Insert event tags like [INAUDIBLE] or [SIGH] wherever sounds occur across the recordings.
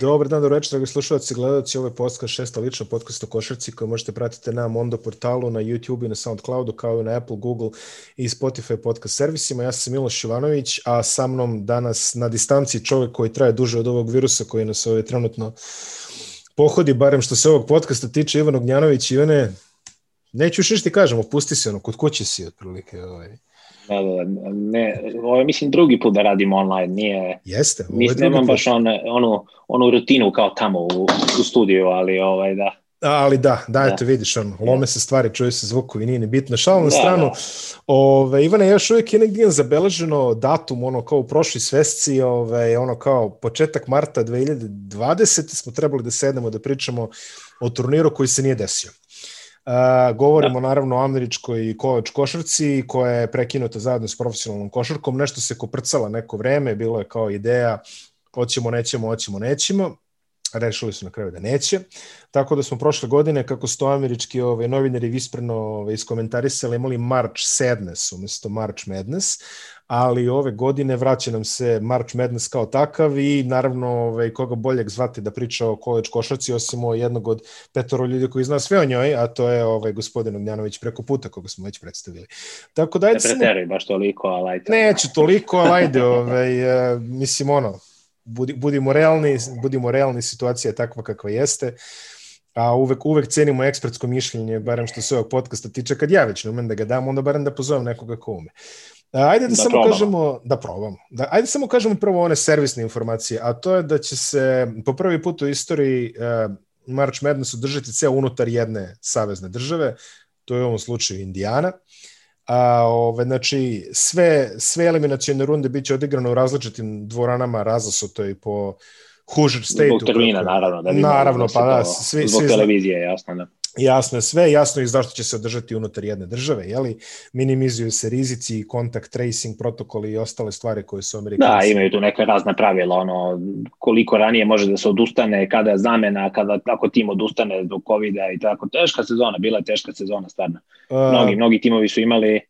Dobar dan, dobro večer, dragi slušalci i gledalci. Ovo je podcast šesta lična podcast o košarci koju možete pratiti na Mondo portalu, na YouTube i na Soundcloudu, kao i na Apple, Google i Spotify podcast servisima. Ja sam Miloš Ivanović, a sa mnom danas na distanci čovjek koji traje duže od ovog virusa koji nas ovaj trenutno pohodi, barem što se ovog podcasta tiče Ivan Ognjanović. Ivane, neću još ništa kažem, opusti se ono, kod kuće si otprilike. Ovaj. Da, da, da, ne, ovo je mislim drugi put da radim online, nije... Jeste, ovo je nemam baš on, onu, onu rutinu kao tamo u, u studiju, ali ovaj, da. Ali da, da, eto da. vidiš, on, lome se stvari, čuje se zvukovi, nije ni bitno. Šalom na da, stranu, da. Ove, Ivane, još uvijek je negdje zabeleženo datum, ono kao u prošli svesci, ove, ono kao početak marta 2020. smo trebali da sednemo da pričamo o turniru koji se nije desio. Uh, govorimo da. naravno o američkoj kovač košarci koja je prekinuta zajedno s profesionalnom košarkom. Nešto se koprcala neko vreme, bilo je kao ideja hoćemo, nećemo, hoćemo, nećemo. Rešili su na kraju da neće. Tako da smo prošle godine, kako su to američki ovaj, novinari vispreno ovaj, iskomentarisali, imali March Sadness umesto March Madness, ali ove godine vraća nam se March Madness kao takav i naravno ovaj, koga boljeg zvati da priča o college košarci osim o jednog od petoro ljudi koji zna sve o njoj, a to je ovaj gospodin Ognjanović preko puta koga smo već predstavili. Tako da ajde ne preteruj baš toliko, ali ajde. Neću toliko, ali ajde, ovaj, mislim ono, budi, budimo realni, budimo realni, situacija je takva kakva jeste a uvek, uvek cenimo ekspertsko mišljenje, barem što se ovog podcasta tiče, kad ja već ne umem da ga dam, onda barem da pozovem nekoga ko ume. Ajde da, da samo probamo. kažemo, da probam. Da, ajde samo kažemo prvo one servisne informacije, a to je da će se po prvi put u istoriji uh, March Madness održati ceo unutar jedne savezne države, to je u ovom slučaju Indijana. A, ove, znači, sve, sve eliminacijone runde biće odigrane u različitim dvoranama razasuto i po Hoosier State. Zbog termina, naravno. Da naravno, pa da, svi, zbog svi, televizije, jasno. Da. Jasno je sve, jasno je zašto će se održati unutar jedne države, jeli? Minimizuju se rizici, kontakt tracing protokoli i ostale stvari koje su amerikanci. Da, imaju tu neke razne pravila, ono, koliko ranije može da se odustane, kada je zamena, kada ako tim odustane zbog covid i tako. Teška sezona, bila je teška sezona, stvarno. Mnogi, mnogi timovi su imali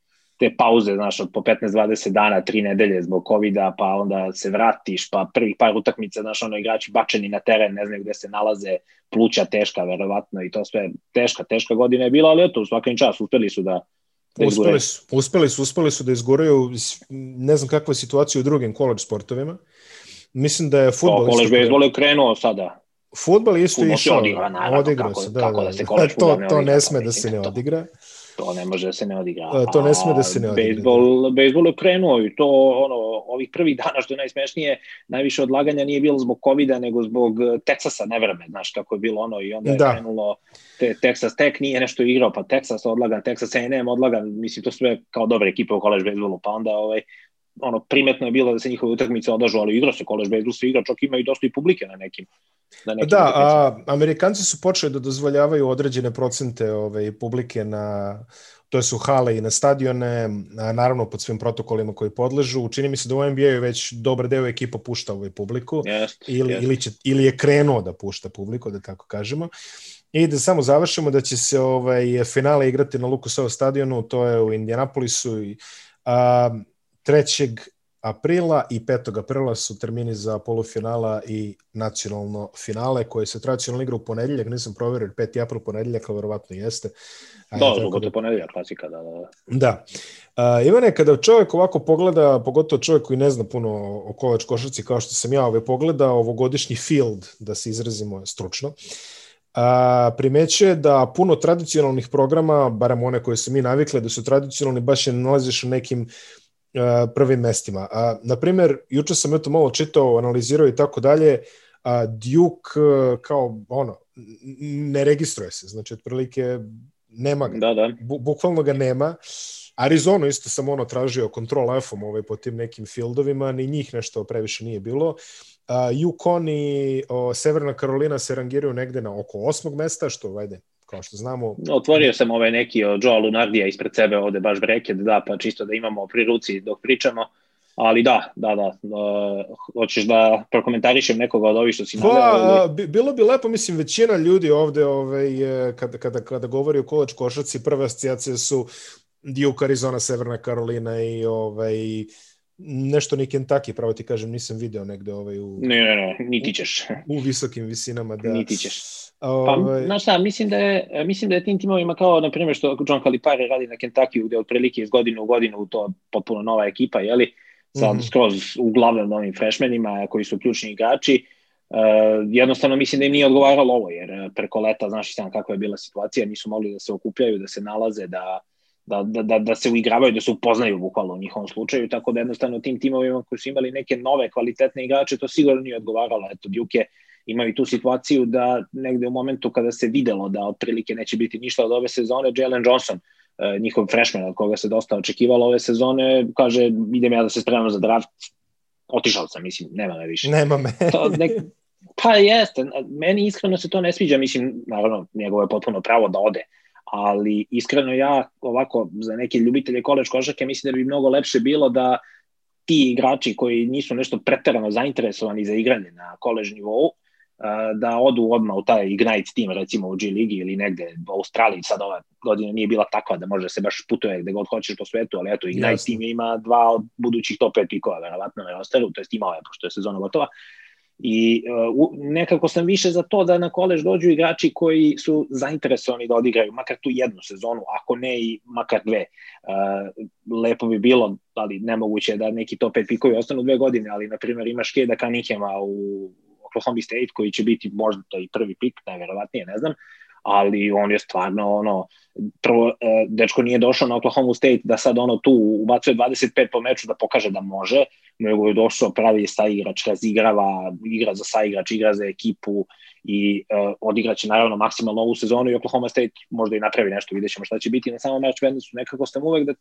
te pauze, znaš, od po 15-20 dana, tri nedelje zbog covid pa onda se vratiš, pa prvih par utakmica, znaš, ono, igrači bačeni na teren, ne znaju gde se nalaze, pluća teška, verovatno, i to sve teška, teška godina je bila, ali eto, u svakim čas uspeli su da, da uspeli su, uspeli su, uspeli su da izguraju, ne znam kakva je situacija u drugim college sportovima, mislim da je futbol... To, college baseball je krenuo sada. Futbol isto išao. Odigra, naravno, odigra kako, se, da, kako da, da se college to, to, to ne sme da se ne odigra. To to ne može da se ne odigra. A, to ne sme da se ne odigra. Bejsbol, da. bejsbol je krenuo i to ono, ovih prvih dana što je najsmešnije, najviše odlaganja nije bilo zbog covid nego zbog eh, Teksasa nevreme, znaš kako je bilo ono i onda je da. krenulo te, Texas Tech nije nešto igrao, pa Texas odlagan, Texas A&M odlagan, mislim to sve kao dobre ekipe u college bejsbolu, pa onda ovaj, ono primetno je bilo da se njihove utakmice odlažu, ali igra se college baseball se igra, čak ima i dosta i publike na nekim. Na nekim da, a, Amerikanci su počeli da dozvoljavaju određene procente ove, ovaj, publike na to su hale i na stadione, a naravno pod svim protokolima koji podležu. Čini mi se da u NBA već dobar deo ekipa pušta ovaj publiku yes, ili, yes. ili, će, ili je krenuo da pušta publiku, da tako kažemo. I da samo završimo da će se ovaj finale igrati na Lucasova stadionu, to je u Indianapolisu i a, 3. aprila i 5. aprila su termini za polufinala i nacionalno finale koje se tradicionalno igra u ponedeljak, nisam proverio 5. april ponedeljak, ali verovatno jeste. Da, zbog da... ponedeljak, klasika, da, da. Da. Uh, Ivane, kada čovjek ovako pogleda, pogotovo čovjek koji ne zna puno o kovač košarci, kao što sam ja ove pogleda, ovogodišnji field, da se izrazimo stručno, a, primećuje da puno tradicionalnih programa, barem one koje su mi navikle da su tradicionalni, baš je nalaziš u nekim prvim mestima. A, naprimer, juče sam eto malo čitao, analizirao i tako dalje, a, Duke kao ono, ne registruje se, znači otprilike nema ga. Da, da. Bu, bukvalno ga nema. Arizonu isto sam ono tražio kontrol F-om ovaj, po tim nekim fieldovima, ni njih nešto previše nije bilo. Uh, Yukon i o, Severna Karolina se rangiraju negde na oko osmog mesta, što vajde, kao što znamo... Otvorio sam ovaj neki od Joa Lunardija ispred sebe ovde baš breket, da, pa čisto da imamo pri ruci dok pričamo. Ali da, da, da. Uh, hoćeš da prokomentarišem nekoga od ovih što si naveo? Pa, bilo bi lepo, mislim, većina ljudi ovde ovaj, kada, kada, kada govori o kolač košarci, prve asocijacije su Duke, Arizona, Severna Karolina i ovaj, nešto ni Kentucky, pravo ti kažem, nisam video negde ovaj u... Ne, ne, ne, niti ćeš. U, u visokim visinama, da. Niti ćeš. Pa, ovaj... znaš šta, mislim da, je, mislim da je tim timovima kao, na primjer, što John Calipari radi na Kentucky, gde otprilike iz godine u godinu to potpuno nova ekipa, jeli? Sad mm -hmm. skroz uglavnom novim freshmenima koji su ključni igrači. Uh, jednostavno mislim da im nije odgovaralo ovo, jer preko leta, znaš i sam kakva je bila situacija, nisu mogli da se okupljaju, da se nalaze, da, da, da, da, da se uigravaju, da se upoznaju bukvalno u njihovom slučaju, tako da jednostavno tim timovima koji su imali neke nove kvalitetne igrače, to sigurno nije odgovaralo. Eto, Duke imaju tu situaciju da negde u momentu kada se videlo da otprilike neće biti ništa od ove sezone, Jalen Johnson, e, njihov freshman od koga se dosta očekivalo ove sezone, kaže idem ja da se spremam za draft, otišao sam, mislim, nema me više. Nema me. [LAUGHS] to, nek, pa jeste, meni iskreno se to ne sviđa, mislim, naravno, njegovo je potpuno pravo da ode, ali iskreno ja ovako za neke ljubitelje koleč košarke mislim da bi mnogo lepše bilo da ti igrači koji nisu nešto preterano zainteresovani za igranje na kolež nivou da odu odmah u taj Ignite team recimo u G ligi ili negde u Australiji sad ova godina nije bila takva da može se baš putuje gde god hoćeš po svetu, ali eto Ignite Jasne. team ima dva od budućih top 5 pikova verovatno na rosteru, to jest imao je pošto je sezona gotova I uh, nekako sam više za to da na kolež dođu igrači koji su zainteresovani da odigraju makar tu jednu sezonu, ako ne i makar dve. Uh, lepo bi bilo, ali nemoguće da neki top 5 pikovi ostanu dve godine, ali na primjer imaš Keda Cunninghama u Oklahoma State koji će biti možda i prvi pik, najverovatnije, ne znam, ali on je stvarno ono prvo uh, dečko nije došao na Oklahoma State da sad ono tu ubacuje 25 po meču da pokaže da može, nego je došao pravi saigrač, razigrava, igra za saigrač, igra za ekipu i uh, odigraće naravno maksimalno ovu sezonu i Oklahoma State možda i napravi nešto, vidjet ćemo šta će biti na samom match Madnessu, nekako sam uvek da,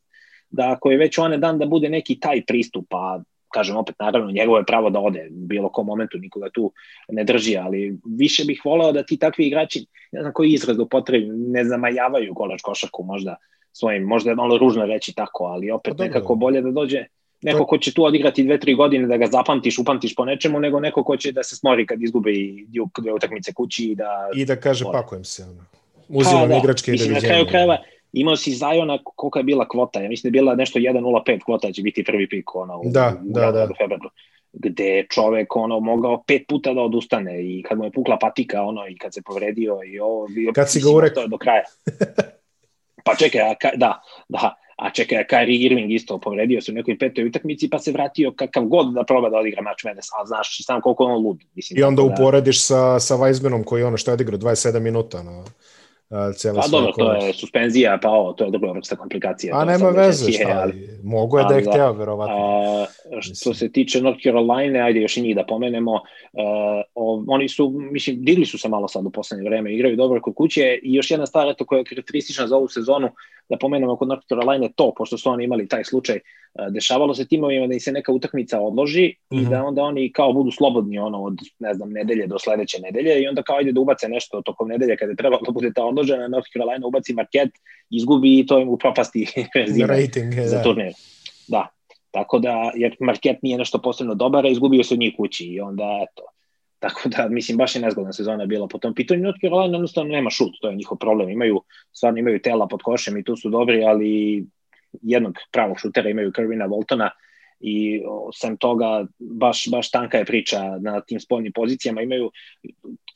da ako je već one dan da bude neki taj pristup, a kažem opet, naravno, njegovo je pravo da ode, bilo kom momentu nikoga tu ne drži, ali više bih voleo da ti takvi igrači, ne znam koji izraz da potrebi, ne zamajavaju kolač košarku možda svojim, možda je malo ružno reći tako, ali opet pa, nekako bolje da dođe neko ko će tu odigrati dve, tri godine da ga zapamtiš, upamtiš po nečemu, nego neko ko će da se smori kad izgube i Duke dve utakmice kući i da... I da kaže pakujem se. Ono. Uzimam pa, da, igračke i Na kraju krajeva, imao si Zajona kolika je bila kvota, ja mislim da je bila nešto 1.05 kvota će biti prvi pik ono, u, da, u, da, da. februaru gde je čovek ono mogao pet puta da odustane i kad mu je pukla patika ono i kad se povredio i ovo bio kad si ga do kraja [LAUGHS] pa čekaj a ka, da da a čekaj, Kyrie Irving isto povredio se u nekoj petoj utakmici pa se vratio kakav god da proba da odigra mač Menes, a znaš sam koliko on lud. Mislim, I onda da, uporediš sa, sa Weizmanom koji ono što je odigrao 27 minuta. No cijela Pa dobro, to je suspenzija, pa ovo, to je dobro vrsta komplikacija. A nema veze, šta, ali, mogu je da je hteo, verovatno. A, što se tiče North Carolina, ajde još i njih da pomenemo, uh, oni su, mislim, digli su se malo sad u poslednje vreme, igraju dobro kod kuće i još jedna stvar, eto, koja je karakteristična za ovu sezonu, da pomenemo kod North Carolina to, pošto su oni imali taj slučaj, e, dešavalo se timovima da im se neka utakmica odloži mm -hmm. i mhm. da onda oni kao budu slobodni ono od, ne znam, nedelje do sledeće nedelje i onda kao ide da ubace nešto tokom nedelje kada je trebalo da bude ta odložena, North Carolina ubaci market, izgubi i to im upropasti [LAUGHS] rating za da. turnir. Da, tako da, jer market nije nešto posebno dobar, a izgubio se od njih kući i onda, eto, Tako da, mislim, baš je nezgodna sezona bila po tom pitanju. North Carolina jednostavno nema šut, to je njihov problem. Imaju, stvarno imaju tela pod košem i tu su dobri, ali jednog pravog šutera imaju Kervina Voltona i sem toga baš, baš tanka je priča na tim spoljnim pozicijama. Imaju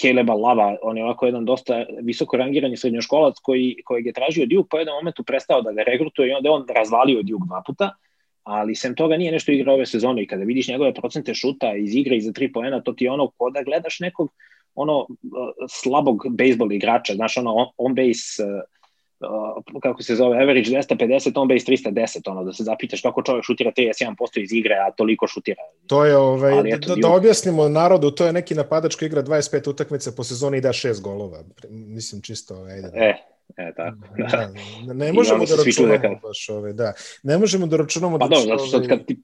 Caleba Lava, on je ovako jedan dosta visoko rangirani srednjoškolac koji, kojeg je tražio Duke, po jednom momentu prestao da ga regrutuje i onda je on razvalio Duke dva puta ali sem toga nije nešto igra ove sezone i kada vidiš njegove procente šuta iz igre iza tri poena, to ti je ono ko da gledaš nekog ono uh, slabog bejsbol igrača, znaš ono on base uh, kako se zove, average 250, on base 310, ono, da se zapitaš kako čovjek šutira 31% iz igre, a toliko šutira. To je, ovaj, eto, da, da objasnimo narodu, to je neki napadač koji igra 25 utakmica po sezoni i da 6 golova. Mislim, čisto, ajde. Da. E, E, tako. Da, da, ne možemo da računamo da baš ove, da. Ne možemo da računamo pa da dobro, zato što kad ti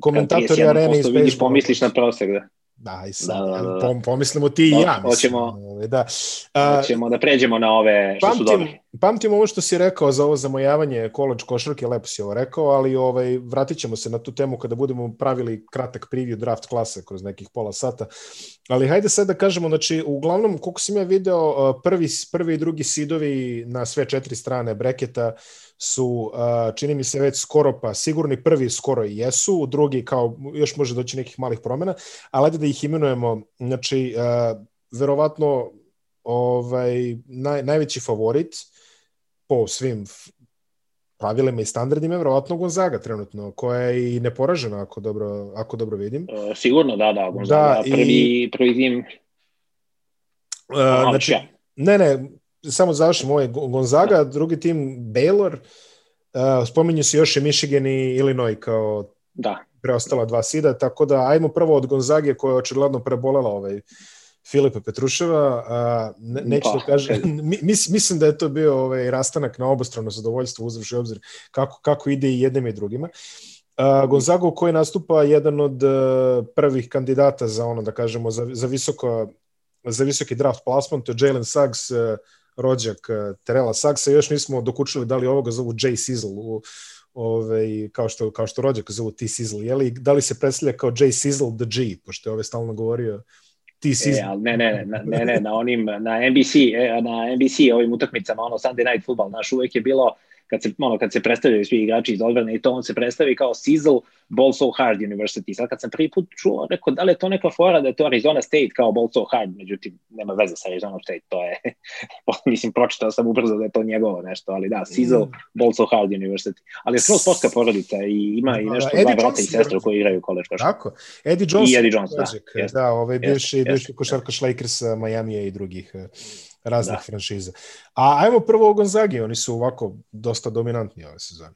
komentatori arene iz vidiš, pomisliš na prosek, da. Da, i sad, da, da, da. Pom, pomislimo ti i ja. Mislim, hoćemo, da. A, hoćemo da pređemo na ove što pamtim, su dobri. Pamtim ovo što si rekao za ovo zamojavanje college košarke, lepo si ovo rekao, ali ovaj, vratit ćemo se na tu temu kada budemo pravili kratak preview draft klase kroz nekih pola sata. Ali hajde sad da kažemo, znači, uglavnom, koliko sam ja video, prvi, prvi i drugi sidovi na sve četiri strane breketa su, čini mi se već skoro pa sigurni, prvi skoro i jesu, drugi kao još može doći nekih malih promena, ali ajde da ih imenujemo, znači, verovatno ovaj, naj, najveći favorit po svim pravilima i standardima je verovatno Gonzaga trenutno, koja je i neporažena ako dobro, ako dobro vidim. Uh, sigurno, da, da, Gonzaga, da, prvi, i, prvi tim. Uh, znači, ne, ne, samo završim, ovo je Gonzaga, da. drugi tim Baylor, uh, spominju se još i Michigan i Illinois kao da. preostala dva sida, tako da ajmo prvo od Gonzage koja je očigledno prebolela ovaj Filipa Petruševa, a, ne, neću pa, da kažem, [LAUGHS] mis, mislim da je to bio ovaj rastanak na obostrano zadovoljstvo uzvrši obzir kako, kako ide i jednim i drugima. A, Gonzago koji nastupa jedan od a, prvih kandidata za ono da kažemo za, za visoko za visoki draft plasman, to je Jalen Suggs, rođak Terela Saggsa, još nismo dokučili da li ovoga zovu Jay Sizzle u, ovaj, kao, što, kao što rođak zovu T Sizzle, je li, da li se predstavlja kao Jay Sizzle the G, pošto je ove stalno govorio ti si... E, ali ne, ne, ne, ne, ne, na onim, na NBC, e, na NBC ovim utakmicama, ono Sunday Night Football, naš uvek je bilo kad se, ono, kad se predstavljaju svi igrači iz odbrane i to on se predstavi kao Sizzle Ball So Hard University. Sad kad sam prvi put čuo, rekao, da li je to neka fora da je to Arizona State kao Ball So Hard, međutim, nema veze sa Arizona State, to je, [LAUGHS] mislim, pročitao sam ubrzo da je to njegovo nešto, ali da, Sizzle mm. Ball So Hard University. Ali je skoro sportska porodica i ima i nešto Eddie dva brata i sestra koji igraju college košarku. Tako, Eddie Jones. I Eddie Jones, da. Da, ovaj bivši, bivši košarkaš Lakers, Miami i drugih raznih da. franšiza. A ajmo prvo o Gonzagi, oni su ovako dosta dominantni ove sezone.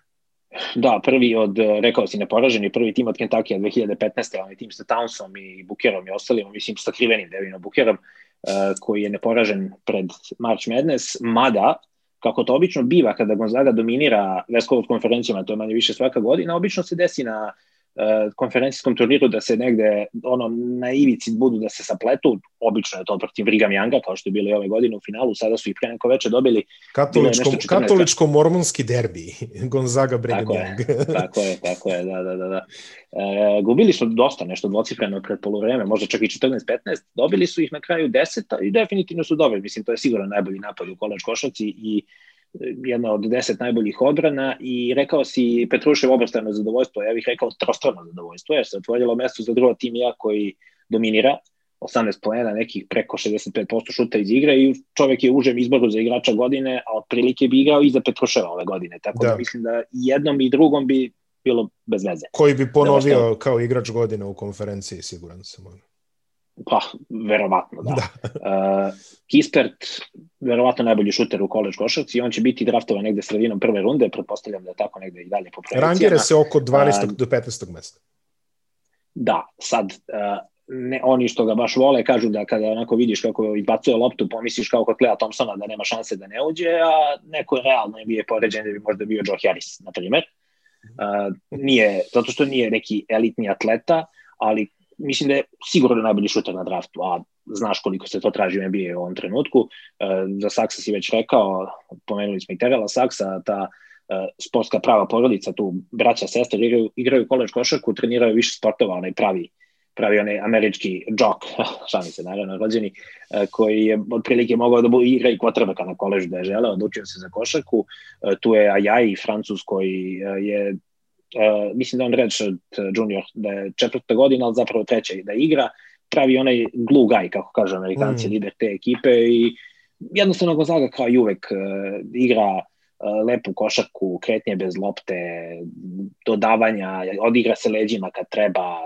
Da, prvi od, rekao si, neporaženi, prvi tim od Kentucky 2015. onaj tim sa Townsom i Bukerom i ostalim, mislim, sa krivenim Devinom Bukerom, uh, koji je neporažen pred March Madness, mada, kako to obično biva kada Gonzaga dominira West Coast konferencijama, to je manje više svaka godina, obično se desi na E, konferencijskom turniru da se negde ono na ivici budu da se sapletu, obično je to protiv Brigham Younga, kao što je bilo i ove godine u finalu, sada su i pre neko veče dobili katoličko, katoličko-mormonski derbi, [LAUGHS] Gonzaga Brigham tako Young. Je, [LAUGHS] tako je, tako je, da, da, da. da. E, gubili su dosta, nešto dvocifreno pred polovreme, možda čak i 14-15, dobili su ih na kraju 10 i definitivno su dobili, mislim, to je sigurno najbolji napad u koleč košaci i jedna od deset najboljih odbrana i rekao si Petrušev obostrano zadovoljstvo, ja bih rekao trostrano zadovoljstvo, jer se otvorilo mesto za drugo timija koji dominira, 18 poena, nekih preko 65% šuta iz igre i čovek je užem izboru za igrača godine, a otprilike bi igrao i za Petruševa ove godine, tako da, da mislim da jednom i drugom bi bilo bez veze. Koji bi ponovio da kao igrač godine u konferenciji, siguran sam. Pa, verovatno, da. da. [LAUGHS] uh, Kispert, verovatno najbolji šuter u college košarci i on će biti draftovan negde sredinom prve runde, pretpostavljam da je tako negde i dalje po projekcijama. Rangira se oko 12. Uh, do 15. mesta. Da, sad, uh, ne, oni što ga baš vole kažu da kada onako vidiš kako izbacuje loptu, pomisliš kao kod Clea Thompsona da nema šanse da ne uđe, a neko je realno je poređen da bi možda bio Joe Harris, na primjer. Uh, nije, zato što nije neki elitni atleta, ali mislim da je sigurno najbolji šuter na draftu, a znaš koliko se to traži u NBA u ovom trenutku. E, za Saksa si već rekao, pomenuli smo i Terela Saksa, ta e, sportska prava porodica, tu braća, sestre igraju, igraju koleđ košarku, treniraju više sportova, onaj pravi pravi onaj američki džok, [LAUGHS] šalim se naravno, rođeni, e, koji je otprilike mogao da igra i kvotrbeka na koležu da je želeo, odlučio se za košarku. Tu je Ajaj, Francus, koji je mislim da on Redshirt uh, junior, da je četvrta godina, ali zapravo treća da igra, pravi onaj glue guy, kako kažu amerikanci, mm. lider te ekipe i jednostavno Gonzaga kao i uvek uh, igra uh, lepu košarku, kretnje bez lopte, dodavanja, odigra se leđima kad treba,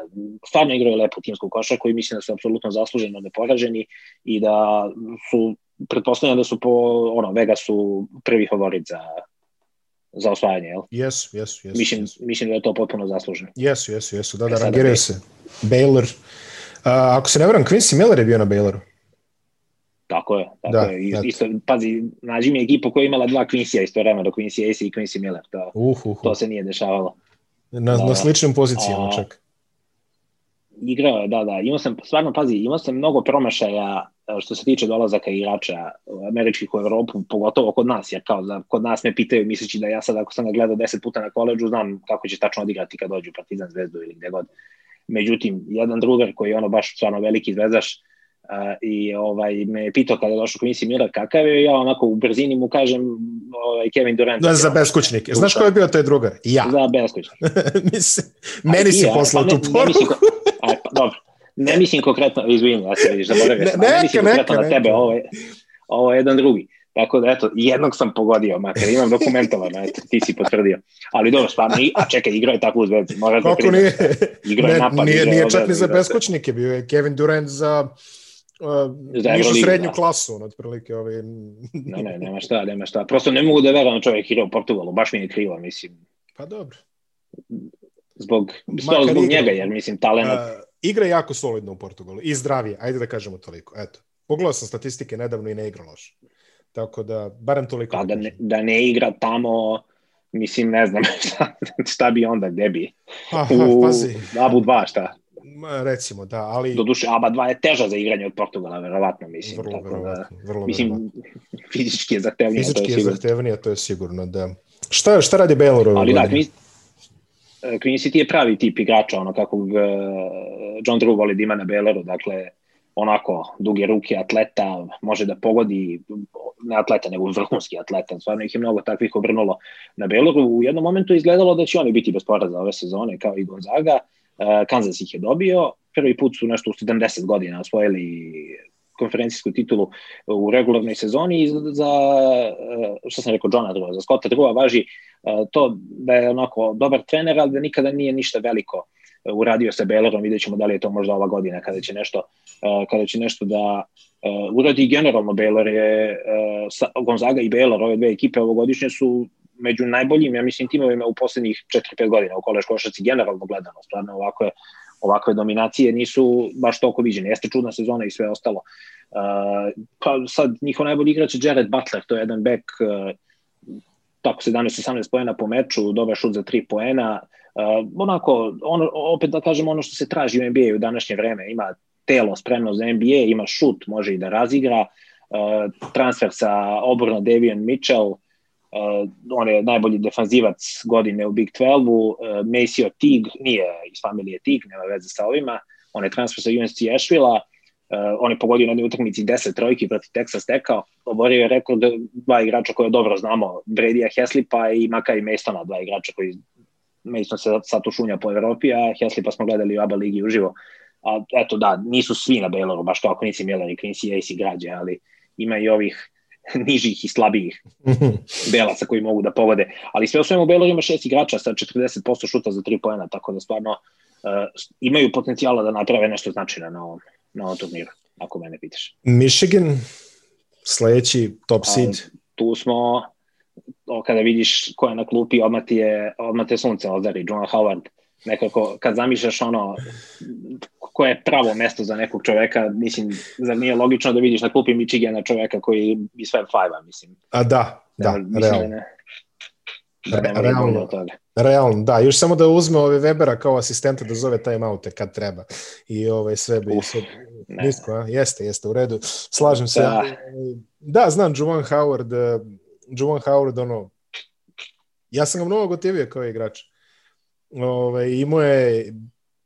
stvarno igraju lepu timsku košarku i mislim da su apsolutno zasluženo neporaženi i da su pretpostavljam da su po ono Vega su prvi favorit za za osvajanje, jel? Jesu, jesu, jesu. Mislim, jesu. mislim da je to potpuno zasluženo. Jesu, jesu, jesu. Da, da, e, rangiraju se. Baylor. Uh, ako se ne vram, Quincy Miller je bio na Bayloru. Tako je, tako da, je. Isto, isto, pazi, nađi mi ekipu koja je imala dva Quincy-a isto vremena, do Quincy Ace i Quincy Miller. To, uh, uh, uh. to se nije dešavalo. Na, da, na sličnim pozicijama a, čak. Igrao je, da, da. Imao sam, stvarno, pazi, imao sam mnogo promašaja što se tiče dolazaka igrača američkih u Evropu, pogotovo kod nas, jer kao da kod nas me pitaju misleći da ja sad ako sam ga gledao 10 puta na koleđu, znam kako će tačno odigrati kad dođu Partizan Zvezdu ili gde god. Međutim, jedan drugar koji je ono baš stvarno veliki zvezdaš, i ovaj, me je pitao kada je došao komisiji Mira kakav je, ja onako u brzini mu kažem ovaj, Kevin Durant. Da, za beskućnike. Znaš ko je bio taj drugar? Ja. Za beskućnike. [LAUGHS] meni si poslao pa tu poruku. pa, dobro. Ne mislim konkretno, izvini, ja se vidiš, zaboravio sam. Ne, neka, ne mislim konkretno neka, na tebe, ovo je, ovo je jedan drugi. Tako da, eto, jednog sam pogodio, makar imam dokumentovano, eto, ti si potvrdio. Ali dobro, stvarno, a čekaj, igrao je tako uz vezi, moraš da Kako nije? Igrao je napad. Nije, nije čak ni za beskućnike, bio je Kevin Durant za Uh, nižu srednju da. klasu, ono, otprilike. Ovaj... ne, ne, nema šta, nema šta. Prosto ne mogu da verujem čovjek igra u Portugalu, baš mi je krivo, mislim. Pa dobro. Zbog, zbog, zbog njega, jer mislim, talent... Uh, igra jako solidno u Portugalu i zdravije, ajde da kažemo toliko. Eto, pogledao sam statistike nedavno i ne igra loše. Tako da, barem toliko. Pa da ne, da ne igra tamo, mislim, ne znam [LAUGHS] šta, šta bi onda, gde bi? Aha, u pazi. Abu 2, šta? recimo, da, ali... Doduše, ABA 2 je teža za igranje od Portugala, verovatno, mislim. Vrlo, tako verovatno, da, vrlo mislim, verovatno. fizički je zahtevnije, fizički to je, je zahtevnije, to je sigurno, da. Šta, šta radi Baylor ove Ali da, Queen City je pravi tip igrača, ono kako uh, John Drew voli da ima na Bayloru, dakle, onako duge ruke atleta, može da pogodi ne atleta, nego vrhunski atleta. Stvarno ih je mnogo takvih obrnulo na Bayloru. U jednom momentu izgledalo da će oni biti bez poraza ove sezone, kao i Gonzaga. Uh, Kansas ih je dobio. Prvi put su nešto u 70 godina osvojili konferencijsku titulu u regularnoj sezoni i za, uh, što sam rekao, Johna Drua, za Scotta Drua važi uh, to da je onako dobar trener, ali da nikada nije ništa veliko uradio sa Baylorom, vidjet ćemo da li je to možda ova godina kada će nešto, kada će nešto da uradi. Generalno Baylor je Gonzaga i Baylor, ove dve ekipe ovogodišnje su među najboljim, ja mislim, timovima u poslednjih 4-5 godina u koleš košarci generalno gledano, stvarno ovakve, ovakve dominacije nisu baš toliko viđene. Jeste čudna sezona i sve ostalo. Uh, pa sad njihov najbolji igrač je Jared Butler, to je jedan bek uh, tako 17-18 poena po meču, dobar šut za 3 poena. Uh, onako, ono, opet da kažem ono što se traži u NBA u današnje vreme, ima telo spremno za NBA, ima šut, može i da razigra, uh, transfer sa oborno Davian Mitchell, Uh, on je najbolji defanzivac godine u Big 12-u, uh, Maceo Tig nije iz familije Tig, nema veze sa ovima, on je transfer sa UNC Asheville-a, uh, on je pogodio na jednoj utakmici 10 trojki protiv Texas Tech-a, oborio je rekord dva igrača koje dobro znamo, Bradya Heslipa i Makari Mastona, dva igrača koji Mason se sad ušunja po Evropi, a Heslipa smo gledali u ABA ligi uživo. A, eto da, nisu svi na Bayloru, baš kao Quincy Miller i Quincy Ace i građe, ali ima i ovih [LAUGHS] nižih i slabijih belaca koji mogu da pogode. Ali sve u svemu Belor ima šest igrača sa 40% šuta za 3 poena, tako da stvarno uh, imaju potencijala da naprave nešto značajno na ovom, na ovom turniru, ako mene pitaš. Michigan, sledeći top seed. A, tu smo, o, kada vidiš ko je na klupi, odmah je, odmah te sunce ozari, John Howard, nekako, kad zamišljaš ono, koje je pravo mesto za nekog čoveka, mislim, zar nije logično da vidiš na klupi Michigana čoveka koji iz Fab 5 mislim. A da, da, da realno. Da ne, da realno, realno, da, još samo da uzme ove Webera kao asistenta da zove time oute kad treba i ovaj sve bi sve, nisko, a? jeste, jeste, u redu, slažem se. Da, da znam, Juwan Howard, uh, Juwan Howard, ono, ja sam ga mnogo gotivio kao igrač. Ove, ovaj, imao je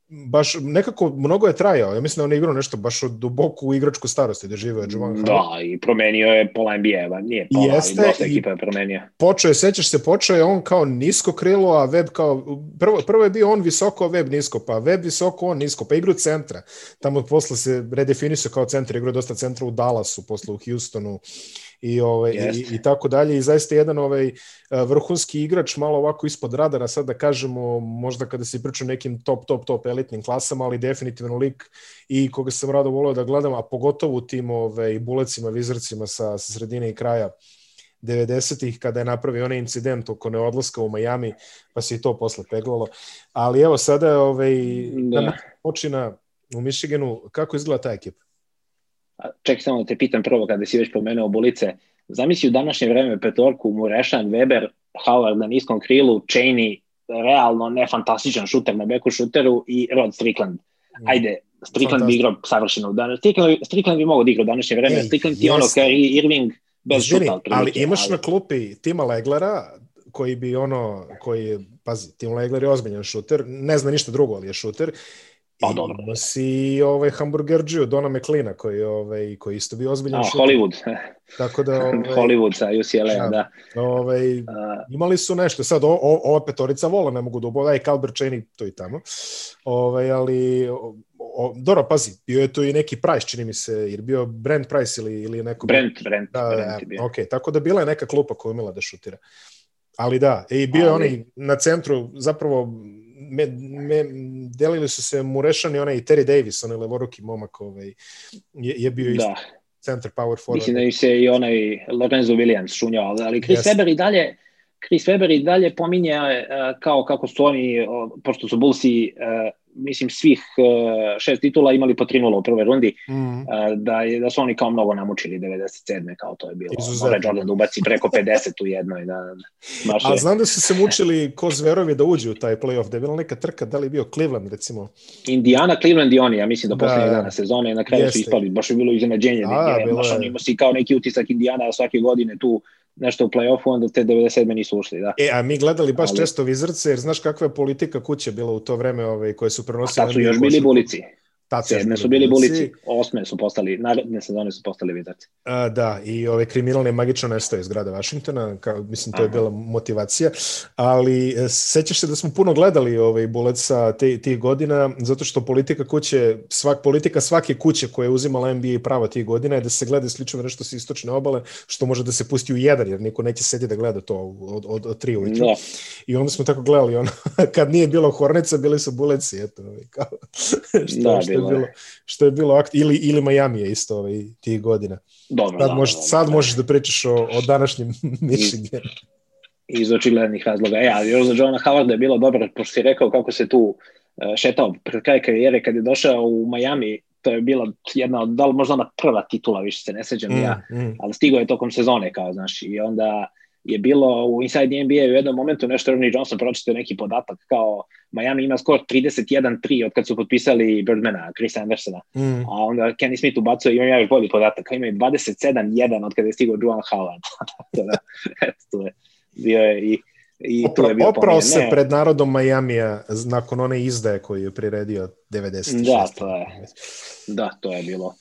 baš nekako mnogo je trajao. Ja mislim da on je igrao nešto baš od duboku igračku starosti da žive Jovan Da, i promenio je pola NBA-eva. Nije pola, Jeste, dosta ekipa je promenio. Počeo je, sećaš se, počeo je on kao nisko krilo, a Web kao... Prvo, prvo je bio on visoko, a Web nisko, pa Web visoko, on nisko, pa igru centra. Tamo posle se redefinisao kao centar, igrao dosta centra u Dallasu, posle u Houstonu i, ovaj, i, i tako dalje i zaista jedan ovaj vrhunski igrač malo ovako ispod radara sad da kažemo možda kada se priča nekim top top top elitnim klasama ali definitivno lik i koga sam rado voleo da gledam a pogotovo u tim ovaj bulecima vizarcima sa, sa sredine i kraja 90-ih kada je napravio onaj incident oko neodlaska u Miami, pa se i to posle peglalo. Ali evo sada ovaj, da. počina u Michiganu, kako izgleda ta ekipa? Čekaj samo da te pitam prvo kada si već pomenuo Bulice, zamisli u današnje vreme petorku Murešan, Weber, Howard na niskom krilu, Cheney, realno nefantastičan šuter na beku šuteru i Rod Strickland. Mm. Ajde, Strickland bi igrao savršeno. Danas. Strickland, Strickland bi mogao da igra u današnje vreme. Ej, Strickland ti ono kao Irving bez Zvini, šuta. Ali imaš ali... na klupi Tima Leglera, koji bi ono, koji, pazi, Tim Legler je ozbiljan šuter, ne zna ništa drugo, ali je šuter, Pa dobro. Ima si ovaj hamburgerđiju Dona McLeana koji, ovaj, koji isto bio ozbiljan A, Hollywood. [LAUGHS] Tako da, [LAUGHS] ovaj, Hollywood sa UCLA, da. Ovaj, uh, imali su nešto. Sad, o, o, ova petorica vola ne mogu da ubove, i Calbert Cheney to i tamo. Ovaj, ali, o, o, dobro, pazi, bio je to i neki price, čini mi se, jer bio Brent Price ili, ili neko... Brent, Brent, da, Brent je bio. Ok, tako da bila je neka klupa koja umela da šutira. Ali da, i bio je onaj na centru, zapravo me, me, delili su se Murešan i onaj Terry Davis, onaj levoruki momak, ovaj, je, je bio isto Da, centar power forward. mislim da se i onaj Lorenzo Williams šunjao, ali- Chris Jeste. Webber i dalje Chris Webber i dalje pominje e, kao kako su oni, pošto su Bullsi, e, mislim, svih e, šest titula imali po 3-0 u prvoj rundi, Mm. e, da, je, da su oni kao mnogo namučili 97. kao to je bilo. Izuzetno. Mora Jordan da ubaci preko 50 u jednoj. Da, baš A znam da su se mučili ko zverovi da uđu u taj playoff, da je bila neka trka, da li je bio Cleveland recimo. Indiana, Cleveland i oni, ja mislim do Da, poslednjeg da. dana sezone na kraju Jeste. su ispali, baš je bilo iznenađenje. Da, Da, bilo je. on imao si kao neki utisak Indiana svake godine tu nešto u play-offu, onda te 97. nisu ušli, da. E, a mi gledali baš Ali- često Wizardse, jer znaš kakva je politika kuće bila u to vreme ovaj, koje su A prenosili. tad su još bili bulici. Tad su još Sedme su bili bulici, osme su postali, naredne sezone su postali vizaci. A, da, i ove kriminalne magično nestaju iz grada Vašingtona, kao, mislim to je Aha. bila motivacija, ali e, sećaš se da smo puno gledali ovaj Buleca te, tih godina, zato što politika kuće, svak, politika svake kuće koja je uzimala NBA prava tih godina je da se gleda isključivo nešto sa istočne obale, što može da se pusti u jedan, jer niko neće sediti da gleda to od, od, od tri ujutru. Da, I onda smo tako gledali, ono, [LAUGHS] kad nije bilo Hornica, bili su Buleci, eto, ovaj, kao, [LAUGHS] što, Da, što, je bilo što je bilo akt, ili, ili Miami je isto ovaj, tih godina. dobro. Sad, da, možeš, da, da, sad možeš da pričaš o, o današnjem [LAUGHS] Michiganu. iz očiglednih razloga. E, ali još za Johna Howarda je bilo dobro, pošto si rekao kako se tu uh, šetao pred kraj karijere kad je došao u Miami, to je bila jedna od, da li možda ona prva titula, više se ne sećam ja, Mm, mm. ali stigao je tokom sezone, kao, znaš, i onda je bilo u Inside NBA u jednom momentu nešto Ernie Johnson pročitao neki podatak kao Miami ima skor 31-3 od kad su potpisali Birdmana, Chris Andersona, Mm. a onda Kenny Smith ubacuje, imam ja još bolji podatak, imaju 27-1 od kada je stigao Juan eto, [LAUGHS] to je, bio je i, i tu je Opra, bio oprao se Ne, pred narodom Majamija nakon one izdaje koju je priredio 96. Da, to je. Da, to je bilo.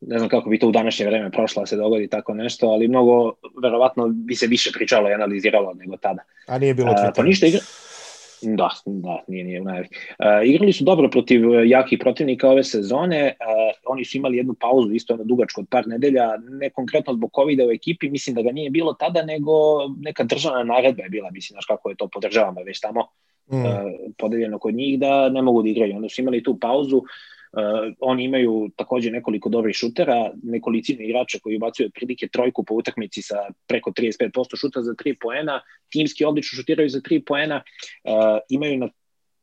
Ne znam kako bi to u današnje vreme prošlo se dogodi tako nešto, ali mnogo, verovatno bi se više pričalo i analiziralo nego tada. A nije bilo Twittera. pa ništa igra... Da, da, nije, nije u najavi. Uh, igrali su dobro protiv uh, jakih protivnika ove sezone, uh, oni su imali jednu pauzu, isto ono dugačku od par nedelja, ne konkretno zbog covid u ekipi, mislim da ga nije bilo tada, nego neka državna naredba je bila, mislim, znaš kako je to po državama već tamo, Mm. uh, podeljeno kod njih da ne mogu da igraju. Onda su imali tu pauzu, uh, oni imaju takođe nekoliko dobrih šutera, nekolicine igrača koji ubacuju otprilike trojku po utakmici sa preko 35% šuta za 3 poena, timski odlično šutiraju za 3 poena, uh, imaju na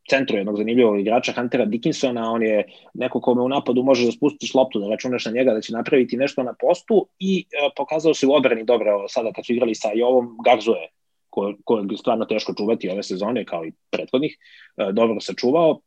centru jednog zanimljivog igrača Huntera Dickinsona, on je neko kome u napadu može da spustiš loptu, da računaš na njega da će napraviti nešto na postu i uh, pokazao se u odbrani dobro sada kad su igrali sa Jovom Garzuje, ko, kojeg je stvarno teško čuvati ove sezone kao i prethodnih, uh, dobro sačuvao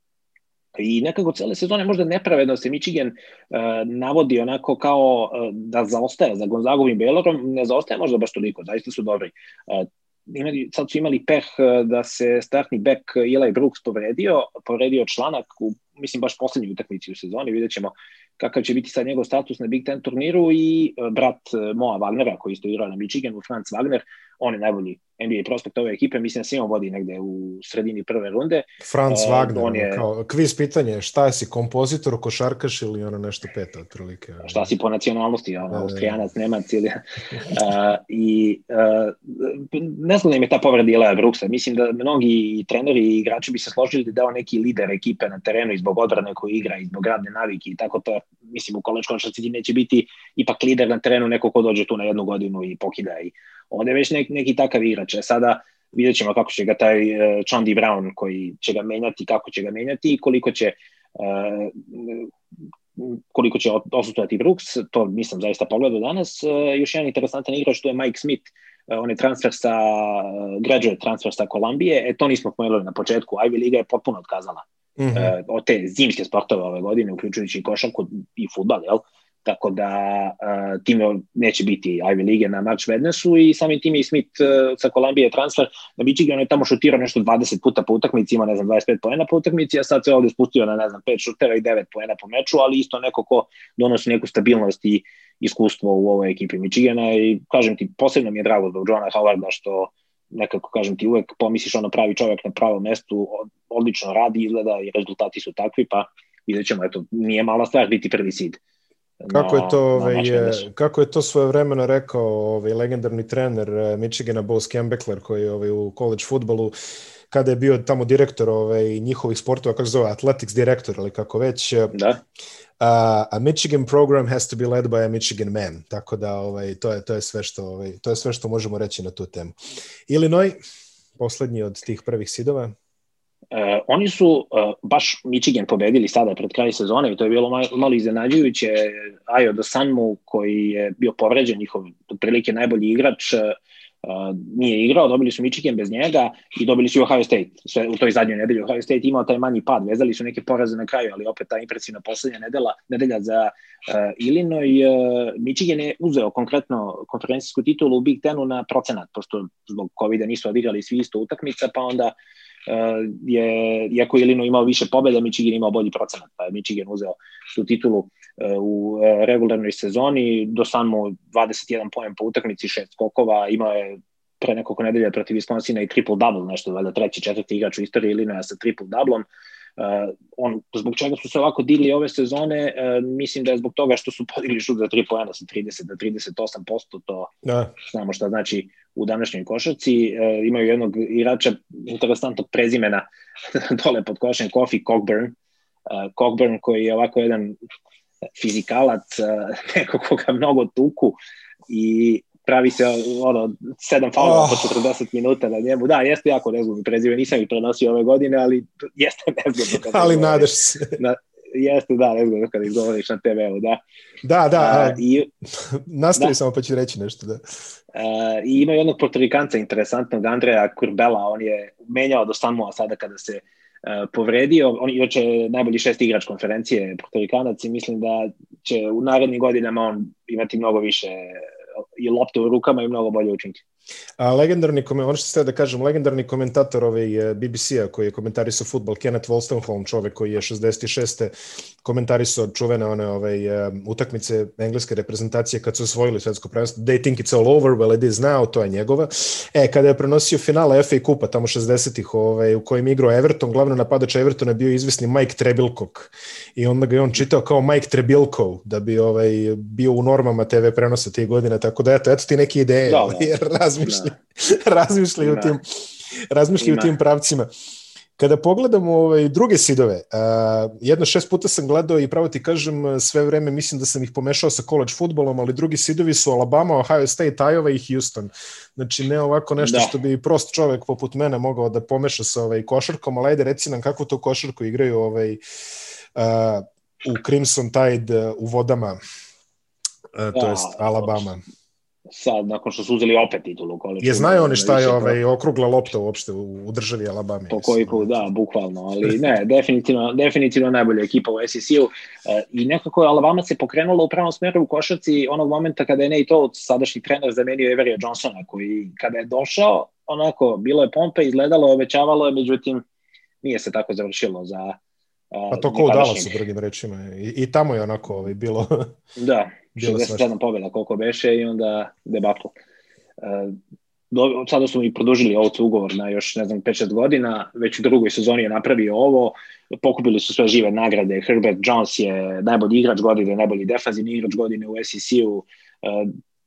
i nekako cele sezone možda nepravedno se Michigan uh, navodi onako kao uh, da zaostaje za Gonzagom i Bailorom, ne zaostaje možda baš toliko, zaista su dobri. Uh, imali, sad su imali peh da se startni back Eli Brooks povredio, povredio članak u, mislim, baš poslednji utakmici u sezoni, vidjet ćemo kakav će biti sad njegov status na Big Ten turniru i uh, brat uh, Moa Wagnera koji isto igrao na Michiganu, Franz Wagner, on je najbolji NBA prospekt ove ekipe, mislim da se on vodi negde u sredini prve runde. Franz Uh, Wagner, on je- kao, kviz pitanje, šta si, kompozitor, košarkaš ili ono nešto peto, otprilike? šta si po nacionalnosti, ono, Da, da, da. austrijanac, nemac ili... Uh, [LAUGHS] I uh, ne znam da im je ta povreda Ilaja Brooksa. Mislim da mnogi treneri i igrači bi se složili da je on neki lider ekipe na terenu i zbog odbrane koji igra i zbog radne navike i tako to. Mislim, u koleč košarci ti neće biti ipak lider na terenu neko ko dođe tu na jednu godinu i pokida i onda je već nek, neki takav igrač. E, Sada vidjet ćemo kako će ga taj uh, Chondi Brown koji će ga menjati, kako će ga menjati i koliko će uh, koliko će osutovati Brooks, to nisam zaista pogledao danas. Uh, još jedan interesantan igrač, to je Mike Smith, uh, on je transfer sa, graduate transfer sa Kolumbije, e to nismo pomenuli na početku, Ivy Liga je potpuno otkazala Mhm. uh, te zimske sportove ove godine, uključujući i košarku i futbal, jel? tako da uh, time neće biti Ivy Lige na March Madnessu i samim tim i Smith uh, sa Kolumbije transfer na Michigan je tamo šutirao nešto 20 puta po utakmici, ima ne znam 25 poena po utakmici, a sad se ovde spustio na ne znam 5 šutera i 9 poena po meču, ali isto neko ko donosi neku stabilnost i iskustvo u ovoj ekipi Michigana i kažem ti, posebno mi je drago zbog Johna Howarda što nekako kažem ti uvek pomisliš ono pravi čovjek na pravom mestu, odlično radi, izgleda i rezultati su takvi, pa vidjet ćemo, eto, nije mala stvar biti prvi seed. Kako je to, ovaj, kako je to svoje vremeno rekao ovaj, legendarni trener eh, Michigana Bo Skembeckler koji je ovaj, u college futbolu kada je bio tamo direktor ovaj, njihovih sportova, kako se zove, athletics direktor ili kako već. Eh, da. Uh, a Michigan program has to be led by a Michigan man. Tako da ovaj, to, je, to, je sve što, ovaj, to je sve što možemo reći na tu temu. Illinois, poslednji od tih prvih sidova. Uh, oni su uh, baš Michigan pobedili sada pred kraj sezone i to je bilo malo, malo iznenađujuće. Ajo Dosanmu koji je bio povređen, njihov otprilike najbolji igrač, uh, nije igrao, dobili su Michigan bez njega i dobili su Ohio State. Sve, u toj zadnjoj nedelji Ohio State imao taj manji pad, vezali su neke poraze na kraju, ali opet ta impresivna poslednja nedelja, nedelja za uh, Illinois. Uh, Michigan je uzeo konkretno konferencijsku titulu u Big Tenu na procenat, pošto zbog COVID-a nisu odigrali svi isto utakmica, pa onda uh, je, iako Illinois imao više pobeda, Michigan imao bolji procenat, pa je Michigan uzeo tu titulu uh, u regularnoj sezoni, do samo 21 poen po utakmici, šest skokova, imao je pre nekoliko nedelja protiv Wisconsina i triple-double, nešto, valjda treći, četvrti igrač u istoriji Illinoisa sa triple-doublom. Uh, on, zbog čega su se ovako digli ove sezone, uh, mislim da je zbog toga što su podigli šut za 3 poena sa 30 do 38%, to da. znamo šta znači u današnjoj košarci. Uh, imaju jednog igrača interesantnog prezimena [LAUGHS] dole pod košem, Kofi Cockburn, uh, Cockburn koji je ovako jedan fizikalac, uh, [LAUGHS] neko koga mnogo tuku i pravi se ono, sedam faulova oh. po 40 minuta na njemu. Da, jeste jako nezgodno prezive, nisam ih prenosio ove godine, ali [LAUGHS] jeste nezgodno. [LAUGHS] ali nadaš se. Na, jeste, da, nezgodno kada izgovoriš na TV-u, da. Da, da, a, i, nastavi da. samo pa ću reći nešto, da. A, I ima jednog portorikanca interesantnog, Andreja Kurbela, on je menjao do Samoa sada kada se uh, povredio, on je najbolji šest igrač konferencije portorikanac i mislim da će u narednim godinama on imati mnogo više i lopte u rukama i mnogo bolje učinke. A legendarni, ono što ste da kažem, legendarni komentator ovaj BBC-a koji je komentarisao futbol, Kenneth Wolstenholm, čovek koji je 66. komentarisao čuvene one ovaj, utakmice engleske reprezentacije kad su osvojili svetsko prvenstvo. They think it's all over, well it is now, to je njegova. E, kada je prenosio finale FA Kupa tamo 60-ih ovaj, u kojem igrao Everton, glavno napadač Evertona je bio izvesni Mike Trebilkog i onda ga je on čitao kao Mike Trebilkov da bi ovaj, bio u normama TV prenosa tih godina, tako da eto, eto ti neke ideje, da, da. [LAUGHS] jer razmišlja, da. [LAUGHS] razmišlja u tim, razmišlja u tim pravcima. Kada pogledamo ovaj, druge sidove, uh, jedno šest puta sam gledao i pravo ti kažem, sve vreme mislim da sam ih pomešao sa college futbolom, ali drugi sidovi su Alabama, Ohio State, Iowa i Houston. Znači ne ovako nešto da. što bi prost čovek poput mene mogao da pomeša sa ovaj, košarkom, ali ajde reci nam kako to košarku igraju ovaj, uh, u Crimson Tide u vodama, uh, to da, jest Alabama sad, nakon što su uzeli opet titulu u Je znaju oni šta je ovaj, okrugla lopta uopšte u, u državi Alabama. Po koji put, da, bukvalno, ali [LAUGHS] ne, definitivno, definitivno najbolja ekipa u SEC-u uh, i nekako je Alabama se pokrenula u pravom smeru u košarci onog momenta kada je Nate Oates, sadašnji trener, zamenio Everija Johnsona, koji kada je došao, onako, bilo je pompe, izgledalo, obećavalo je, međutim, nije se tako završilo za A pa to ko u Dallasu, drugim rečima. I, I tamo je onako ovaj, bilo... Da, 67 pobjeda koliko beše i onda debakl. Uh, do, sada su mi produžili ovo ugovor na još, ne znam, 5-6 godina, već u drugoj sezoni je napravio ovo, pokupili su sve žive nagrade, Herbert Jones je najbolji igrač godine, najbolji defanzivni igrač godine u SEC-u, uh,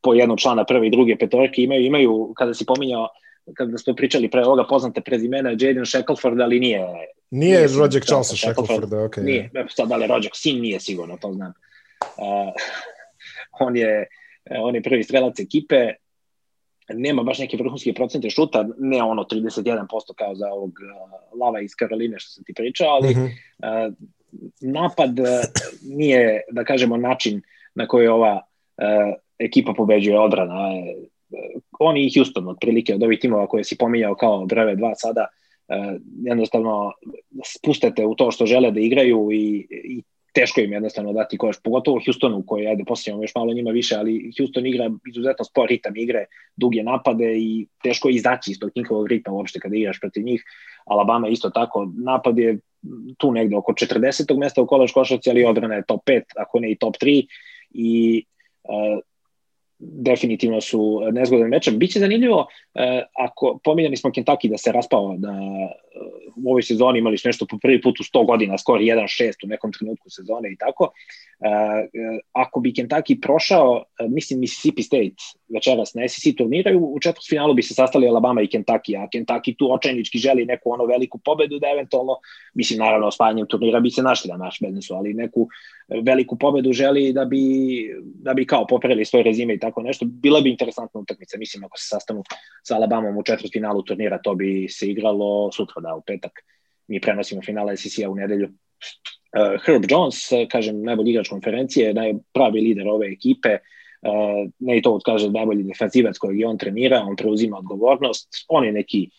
po jednog člana prve i druge petorke imaju, imaju, kada si pominjao, kada smo pričali pre ovoga poznate prezimena Jaden Shackelford, ali nije... Nije, nije Rođak Charles Shackelford, ok. Nije, sad da li Rođak sin nije sigurno, to znam. Uh, on je, on je prvi strelac ekipe, nema baš neke vrhunske procente šuta, ne ono 31% kao za ovog uh, Lava iz Karoline što sam ti pričao, ali mm -hmm. napad nije, da kažemo, način na koji ova ekipa pobeđuje odbrana. Oni i Houston, otprilike od ovih timova koje si pominjao kao breve dva sada, jednostavno spustate u to što žele da igraju i, i teško im jednostavno dati koš, pogotovo Houstonu koji, ajde, posljedno još malo njima više, ali Houston igra izuzetno spor ritam igre, duge napade i teško je izaći iz tog njihovog ritma uopšte kada igraš protiv njih. Alabama isto tako, napad je tu negde oko 40. mesta u kolač košarci, ali odbrana je top 5, ako ne i top 3 i uh, definitivno su nezgodan mečan. Biće zanimljivo, e, ako pominjali smo Kentucky da se raspao da u ovoj sezoni imali nešto po prvi put u 100 godina, skoro 1-6 u nekom trenutku sezone i tako. E, ako bi Kentucky prošao, e, mislim Mississippi State večeras na SEC turniraju, u finalu bi se sastali Alabama i Kentucky, a Kentucky tu očajnički želi neku ono veliku pobedu da eventualno, mislim naravno osvajanjem turnira bi se našli da naš biznesu, ali neku veliku pobedu želi da bi, da bi kao popravili svoj rezime i tako nešto. Bila bi interesantna utakmica, mislim ako se sastanu sa Alabamom u finalu turnira, to bi se igralo sutra da u petak. Mi prenosimo finale SEC-a u nedelju. Uh, Herb Jones, kažem, najbolji igrač konferencije, najpravi lider ove ekipe, uh, ne i to kaže najbolji defanzivac kojeg je on trenira, on preuzima odgovornost, on je neki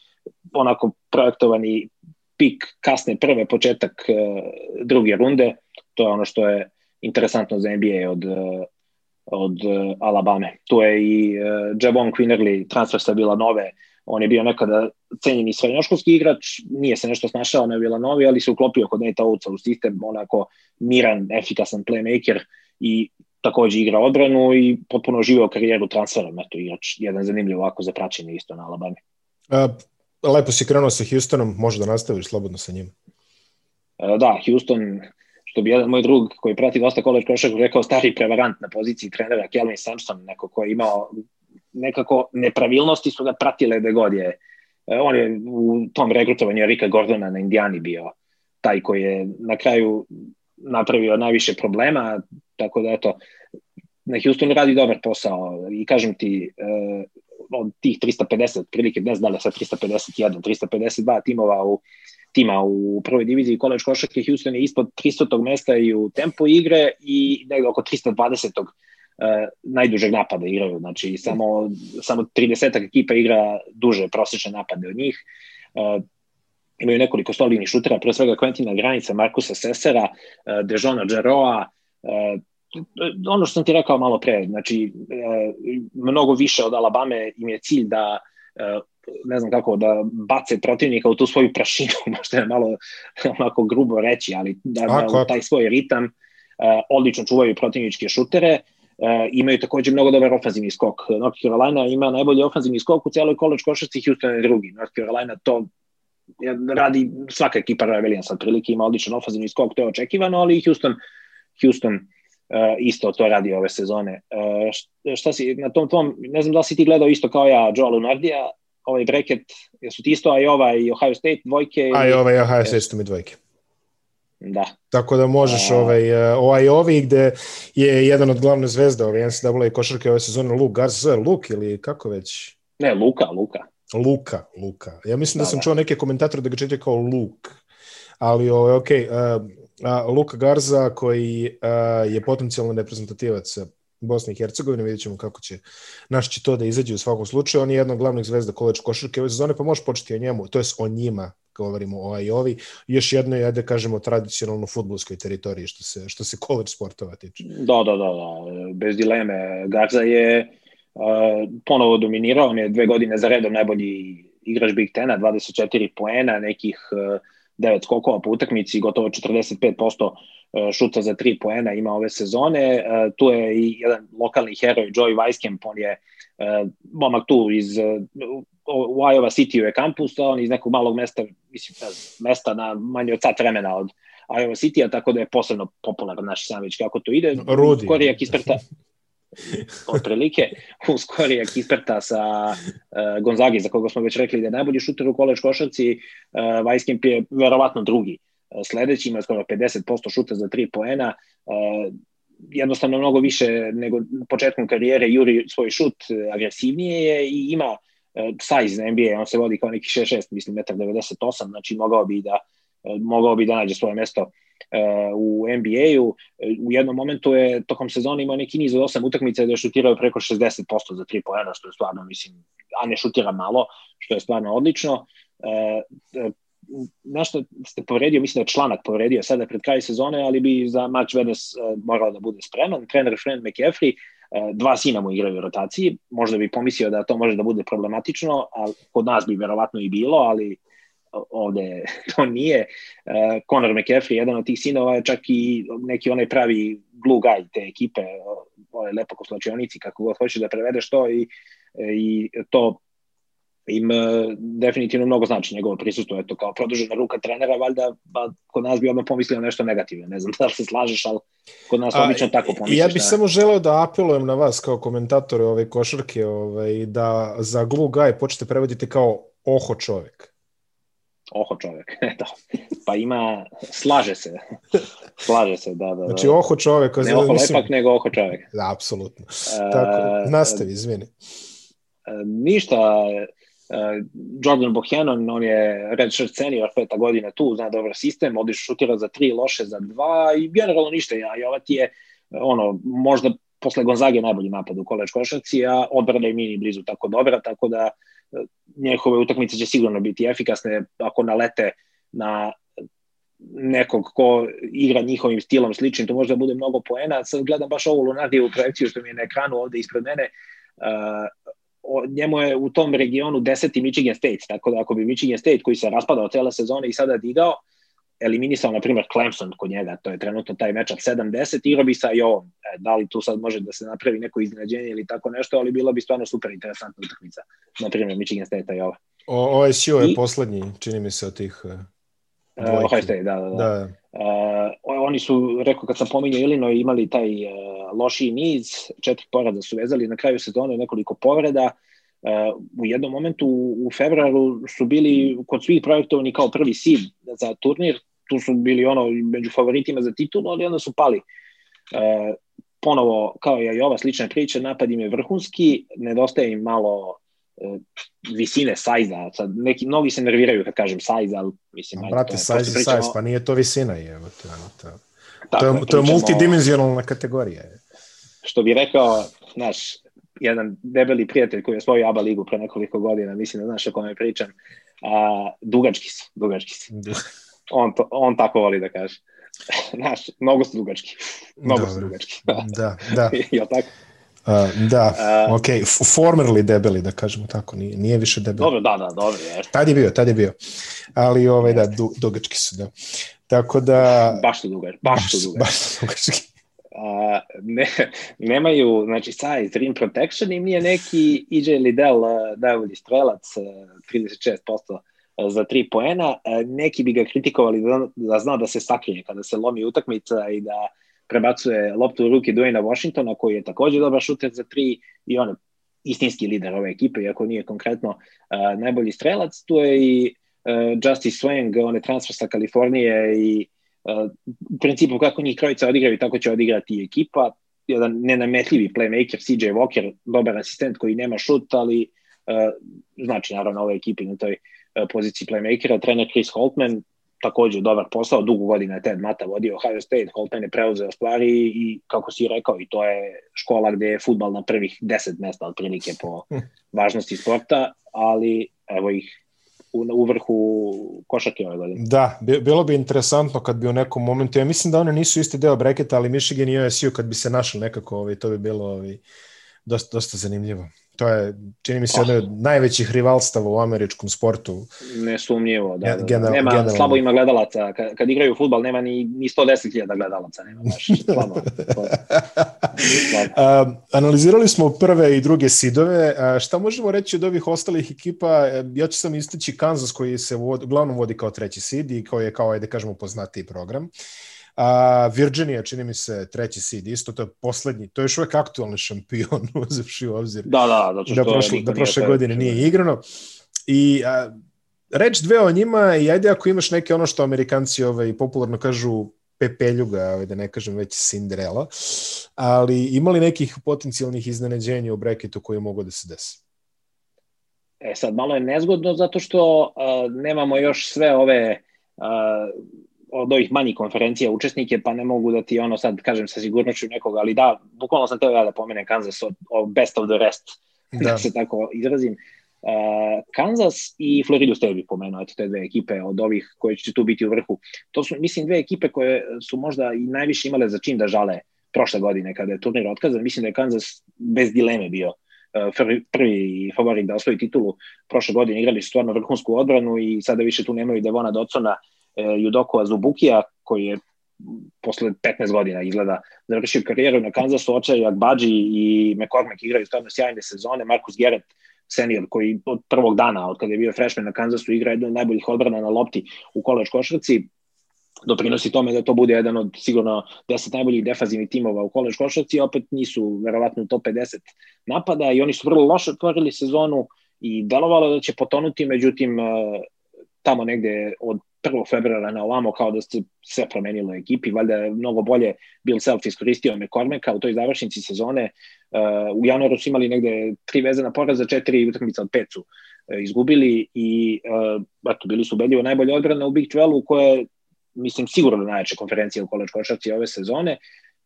onako projektovani pik kasne prve početak uh, druge runde, to je ono što je interesantno za NBA od, uh, od uh, Alabame. Tu je i uh, Javon Quinnerly, transfer sa Villanove, on je bio nekada cenjeni srednjoškolski igrač, nije se nešto snašao na Villanovi, ali se uklopio kod Nate Ouca u sistem, onako miran, efikasan playmaker i takođe igra odbranu i potpuno živeo karijeru transferom, eto igrač, jedan zanimljiv ovako za praćenje isto na Alabama. Uh, lepo si krenuo sa Houstonom, može da nastaviš slobodno sa njim. Uh, da, Houston, što bi jedan moj drug koji prati dosta college košarku rekao stari prevarant na poziciji trenera Kelvin Sampson, neko ko je imao nekako nepravilnosti su ga pratile da god je E, on je u tom regrutovanju Rika Gordona na Indijani bio taj koji je na kraju napravio najviše problema, tako da eto, na Houstonu radi dobar posao i kažem ti, uh, od tih 350, prilike ne znam da sa 351, 352 timova u tima u prvoj diviziji college košarke, Houston je ispod 300. mesta i u tempu igre i negde oko 320 uh, najdužeg napada igraju, znači samo, samo 30 ekipa igra duže prosečne napade od njih. Uh, imaju nekoliko solidnih šutera, pre svega Quentina Granica, Markusa Sesera, uh, Dejona Džeroa, uh, ono što sam ti rekao malo pre, znači mnogo više od Alabame im je cilj da ne znam kako, da bace protivnika u tu svoju prašinu, [LAUGHS] možda je malo onako grubo reći, ali da, da taj svoj ritam odlično čuvaju protivničke šutere, uh, E, imaju takođe mnogo dobar ofanzivni skok. North Carolina ima najbolji ofanzivni skok u celoj college košarci, Houston je drugi. North Carolina to radi svaka ekipa Rebellion sad prilike ima odličan ofanzivni skok, to je očekivano, ali Houston, Houston uh, isto to radi ove sezone. Uh, šta si, na tom tom, ne znam da li si ti gledao isto kao ja Joe Lunardija, ovaj bracket, jesu ti isto, a i ovaj Ohio State dvojke? A i ovaj Ohio State su mi dvojke. Da. Tako da možeš a... ovaj, e, ovaj ovi gde je jedan od glavne zvezda ove NCAA košarke ove sezone Luke Garza, Luke ili kako već? Ne, Luka, Luka. Luka, Luka. Ja mislim da, da sam da. čuo neke komentatore da ga čitaju kao Luke. Ali ovaj, ok, uh, uh, Luka Garza koji uh, je potencijalno reprezentativac Bosne i Hercegovine, vidjet ćemo kako će naš će to da izađe u svakom slučaju. On je jedna od glavnih zvezda koleč košarke ove sezone, pa možeš početi o njemu, to je o njima, govorimo o ovaj i ovi, još jedno je, da kažemo, tradicionalno futbolskoj teritoriji što se, što se college sportova tiče. Da, da, da, da, bez dileme. Garza je uh, ponovo dominirao, on je dve godine za redom najbolji igrač Big Tena, 24 poena, nekih uh, 9 skokova po utakmici, gotovo 45% šuta za 3 poena ima ove sezone. Tu je i jedan lokalni heroj, Joey Weiskamp, on je momak tu iz Iowa City je kampus, a on iz nekog malog mesta, mislim, mesta na manje od sat vremena od Iowa City-a, tako da je posebno popularan naš sandvič kako to ide. Rudi. Korijak isprta, [LAUGHS] otprilike, uz Korijak isprta sa uh, Gonzagi, za koga smo već rekli da je najbolji šuter u koleč košarci, uh, Weiskamp je verovatno drugi. Uh, sledeći ima skoro 50% šuta za 3 poena, uh, jednostavno mnogo više nego početkom karijere juri svoj šut, agresivnije je i ima E, size na NBA, on se vodi kao neki 6-6, mislim, 1,98 znači mogao bi da e, mogao bi da nađe svoje mesto uh, u NBA-u. U jednom momentu je tokom sezone imao neki niz od 8 utakmica da je šutirao preko 60% za 3 poena, što je stvarno, mislim, a ne šutira malo, što je stvarno odlično. Nešto ste povredio, mislim da je članak povredio sada pred kraj sezone, ali bi za March Madness morao da bude spreman. Trener Fred McAfee, dva sina mu igraju u rotaciji, možda bi pomislio da to može da bude problematično, a kod nas bi verovatno i bilo, ali ovde [LAUGHS] to nije. Conor McAfee, jedan od tih sinova, je čak i neki onaj pravi glue guy te ekipe, ove lepo koslačionici, kako god hoćeš da prevedeš to i, i to im uh, definitivno mnogo znači njegovo prisustvo, eto kao produžena ruka trenera, valjda pa kod nas bi odmah pomislio nešto negativno, ne znam da li se slažeš, ali kod nas A, obično tako pomisliš. Ja bih da... samo želeo da apelujem na vas kao komentatore ove košarke, ovaj, da za glue guy počete prevoditi kao oho čovek. Oho čovek, eto. [LAUGHS] Pa ima, slaže se. Slaže se, da, da. da. Znači oho čovek. Ne oho mislim... lepak, nego oho čovek. Da, apsolutno. Uh, Tako, nastavi, izvini. Uh, ništa, Jordan Bohannon, on je redshirt senior, peta godina tu, zna dobar sistem, odiš šutira za tri, loše za dva i generalno ništa. I ova ti je, ono, možda posle Gonzage najbolji napad u koleč košarci, a odbrana je mini blizu tako dobra, tako da njehove utakmice će sigurno biti efikasne ako nalete na nekog ko igra njihovim stilom sličnim, to možda bude mnogo poena. Sad gledam baš ovu Lunardijevu projekciju što mi je na ekranu ovde ispred mene. Uh, o, njemu je u tom regionu deseti Michigan State, tako da ako bi Michigan State koji se raspadao cele sezone i sada digao, eliminisao, na primjer, Clemson kod njega, to je trenutno taj matchup 7-10, igrao bi sa ovom. E, da li tu sad može da se napravi neko iznenađenje ili tako nešto, ali bilo bi stvarno super interesantna utakmica, na primjer, Michigan State i ova. O, OSU je I, poslednji, čini mi se, od tih uh. Ohio State, da, da. da. da. Uh, oni su, rekao kad sam pominjao Illinois, imali taj uh, loši niz, četiri porada su vezali na kraju sezone nekoliko povreda, Uh, u jednom momentu u februaru su bili kod svih projektovani kao prvi seed za turnir, tu su bili ono među favoritima za titulu, ali onda su pali. Uh, ponovo, kao i ova slična priča, napad im je vrhunski, nedostaje im malo visine sajza. Sad, neki, mnogi se nerviraju kad kažem sajz, ali mislim... No, brate, sajz je sajz, pa nije to visina. Je, to, to, to, to, je, to je multidimenzionalna kategorija. Je. Što bi rekao, znaš, jedan debeli prijatelj koji je osvojio ABA ligu pre nekoliko godina, mislim da znaš o kome pričam, a, dugački su, dugački su. On, to, on tako voli da kaže. [LAUGHS] Znaš, mnogo su dugački. Mnogo Dobre. su dugački. [LAUGHS] da, da. Jel tako? Uh, da, uh, ok, formerly debeli, da kažemo tako, nije, nije više debeli. Dobro, da, da, dobro. Je. Tad je bio, tad je bio. Ali, ovaj, da, du, dugački su, da. Tako da... Baš su dugački, baš, baš su dugački. Baš su dugački a, ne, nemaju, znači size, rim protection im nije neki EJ Liddell najbolji strelac, 36% za tri poena, neki bi ga kritikovali da, da zna da se sakrije kada se lomi utakmica i da prebacuje loptu u ruke Dwayna Washingtona koji je takođe dobar šuter za tri i on istinski lider ove ekipe, iako nije konkretno uh, najbolji strelac. Tu je i uh, Justice Swing, on je transfer sa Kalifornije i u principu kako njih trojica odigraju, tako će odigrati i ekipa. Jedan nenametljivi playmaker, CJ Walker, dobar asistent koji nema šut, ali uh, znači naravno ove ekipi na toj uh, poziciji playmakera. Trener Chris Holtman, takođe dobar posao, dugo godina je Ted Mata vodio Ohio State, Holtman je preuzeo stvari i kako si rekao, i to je škola gde je futbal na prvih deset mesta otprilike po [LAUGHS] važnosti sporta, ali evo ih u, u vrhu košarke ove godine. Da, bilo bi interesantno kad bi u nekom momentu, ja mislim da one nisu isti deo breketa, ali Michigan i OSU kad bi se našli nekako, ovaj, to bi bilo ovaj, dosta, dosta zanimljivo. To je, čini mi se, jedno od najvećih rivalstava u američkom sportu. Nesumnjivo, da. da. General, nema, general. slabo ima gledalaca. Kad, kad igraju futbal, nema ni, ni 110.000 gledalaca. Nema, baš, [LAUGHS] slabo. [LAUGHS] um, analizirali smo prve i druge sidove. A, šta možemo reći od ovih ostalih ekipa? Ja ću sam istići Kansas koji se vod, uglavnom vodi kao treći sid i koji je kao, ajde kažemo, poznatiji program. A Virginia, čini mi se, treći seed, isto to je poslednji, to je još uvek aktualni šampion, [LAUGHS] uzevši u obzir. Da, da, zato što da prošle, da prošle godine nije igrano. I a, reč dve o njima i ajde ako imaš neke ono što amerikanci ovaj, popularno kažu pepeljuga, ovaj, da ne kažem već Cinderella, ali imali nekih potencijalnih iznenađenja u breketu koji mogu da se desi? E sad, malo je nezgodno zato što uh, nemamo još sve ove uh, od ovih manjih konferencija učesnike, pa ne mogu da ti ono sad kažem sa sigurnošću nekoga, ali da, bukvalno sam teo ja da pomenem Kansas od, od best of the rest, da, da se tako izrazim. Uh, Kansas i Florida State bi pomenuo, eto te dve ekipe od ovih koje će tu biti u vrhu. To su, mislim, dve ekipe koje su možda i najviše imale za čim da žale prošle godine kada je turnir otkazan. Mislim da je Kansas bez dileme bio uh, prvi, prvi favorit da osvoji titulu. Prošle godine igrali su stvarno vrhunsku odbranu i sada više tu nemaju Devona Dotsona, uh, Judokova Zubukija, koji je posle 15 godina izgleda završio karijeru na Kansasu, Očaj Agbađi i McCormack igraju stvarno sjajne sezone, Marcus Garrett senior koji od prvog dana, od kada je bio freshman na Kansasu, igra jedno od najboljih odbrana na lopti u koleđ košarci, doprinosi tome da to bude jedan od sigurno 10 najboljih defazivnih timova u koleđ košarci, opet nisu verovatno top 50 napada i oni su vrlo loše otvorili sezonu i delovalo da će potonuti, međutim tamo negde od 1. februara na ovamo kao da se sve promenilo ekipi, valjda je mnogo bolje Bill Self iskoristio McCormacka u toj završnici sezone. Uh, u januaru su imali negde tri vezana poraza, četiri utakmica od pet su uh, izgubili i uh, eto, bili su ubedljivo najbolje odbrane u Big 12 u koje mislim sigurno najjače konferencije u koleđ košarci ove sezone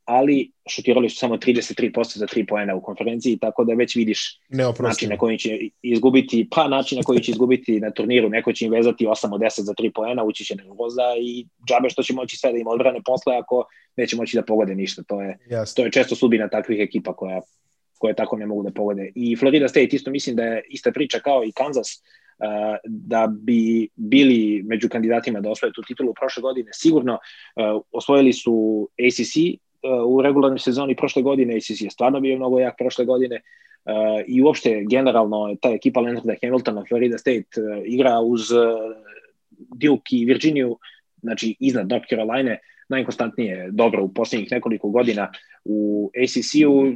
ali šutirali su samo 33% za 3 poena u konferenciji, tako da već vidiš način na koji će izgubiti, pa način na koji će izgubiti na turniru, neko će im vezati 8 od 10 za 3 poena, ući će nervoza i džabe što će moći sve da im odbrane posle ako neće moći da pogode ništa. To je, yes. to je često sudbina takvih ekipa koja, koje tako ne mogu da pogode. I Florida State isto mislim da je ista priča kao i Kansas, Uh, da bi bili među kandidatima da osvoje tu titulu prošle godine. Sigurno uh, osvojili su ACC u regularnoj sezoni prošle godine, ACC je stvarno bio mnogo jak prošle godine uh, i uopšte generalno ta ekipa Leonarda Hamiltona, Florida State uh, igra uz uh, Duke i Virginiju, znači iznad North Carolina, najkonstantnije dobro u poslednjih nekoliko godina u ACC-u,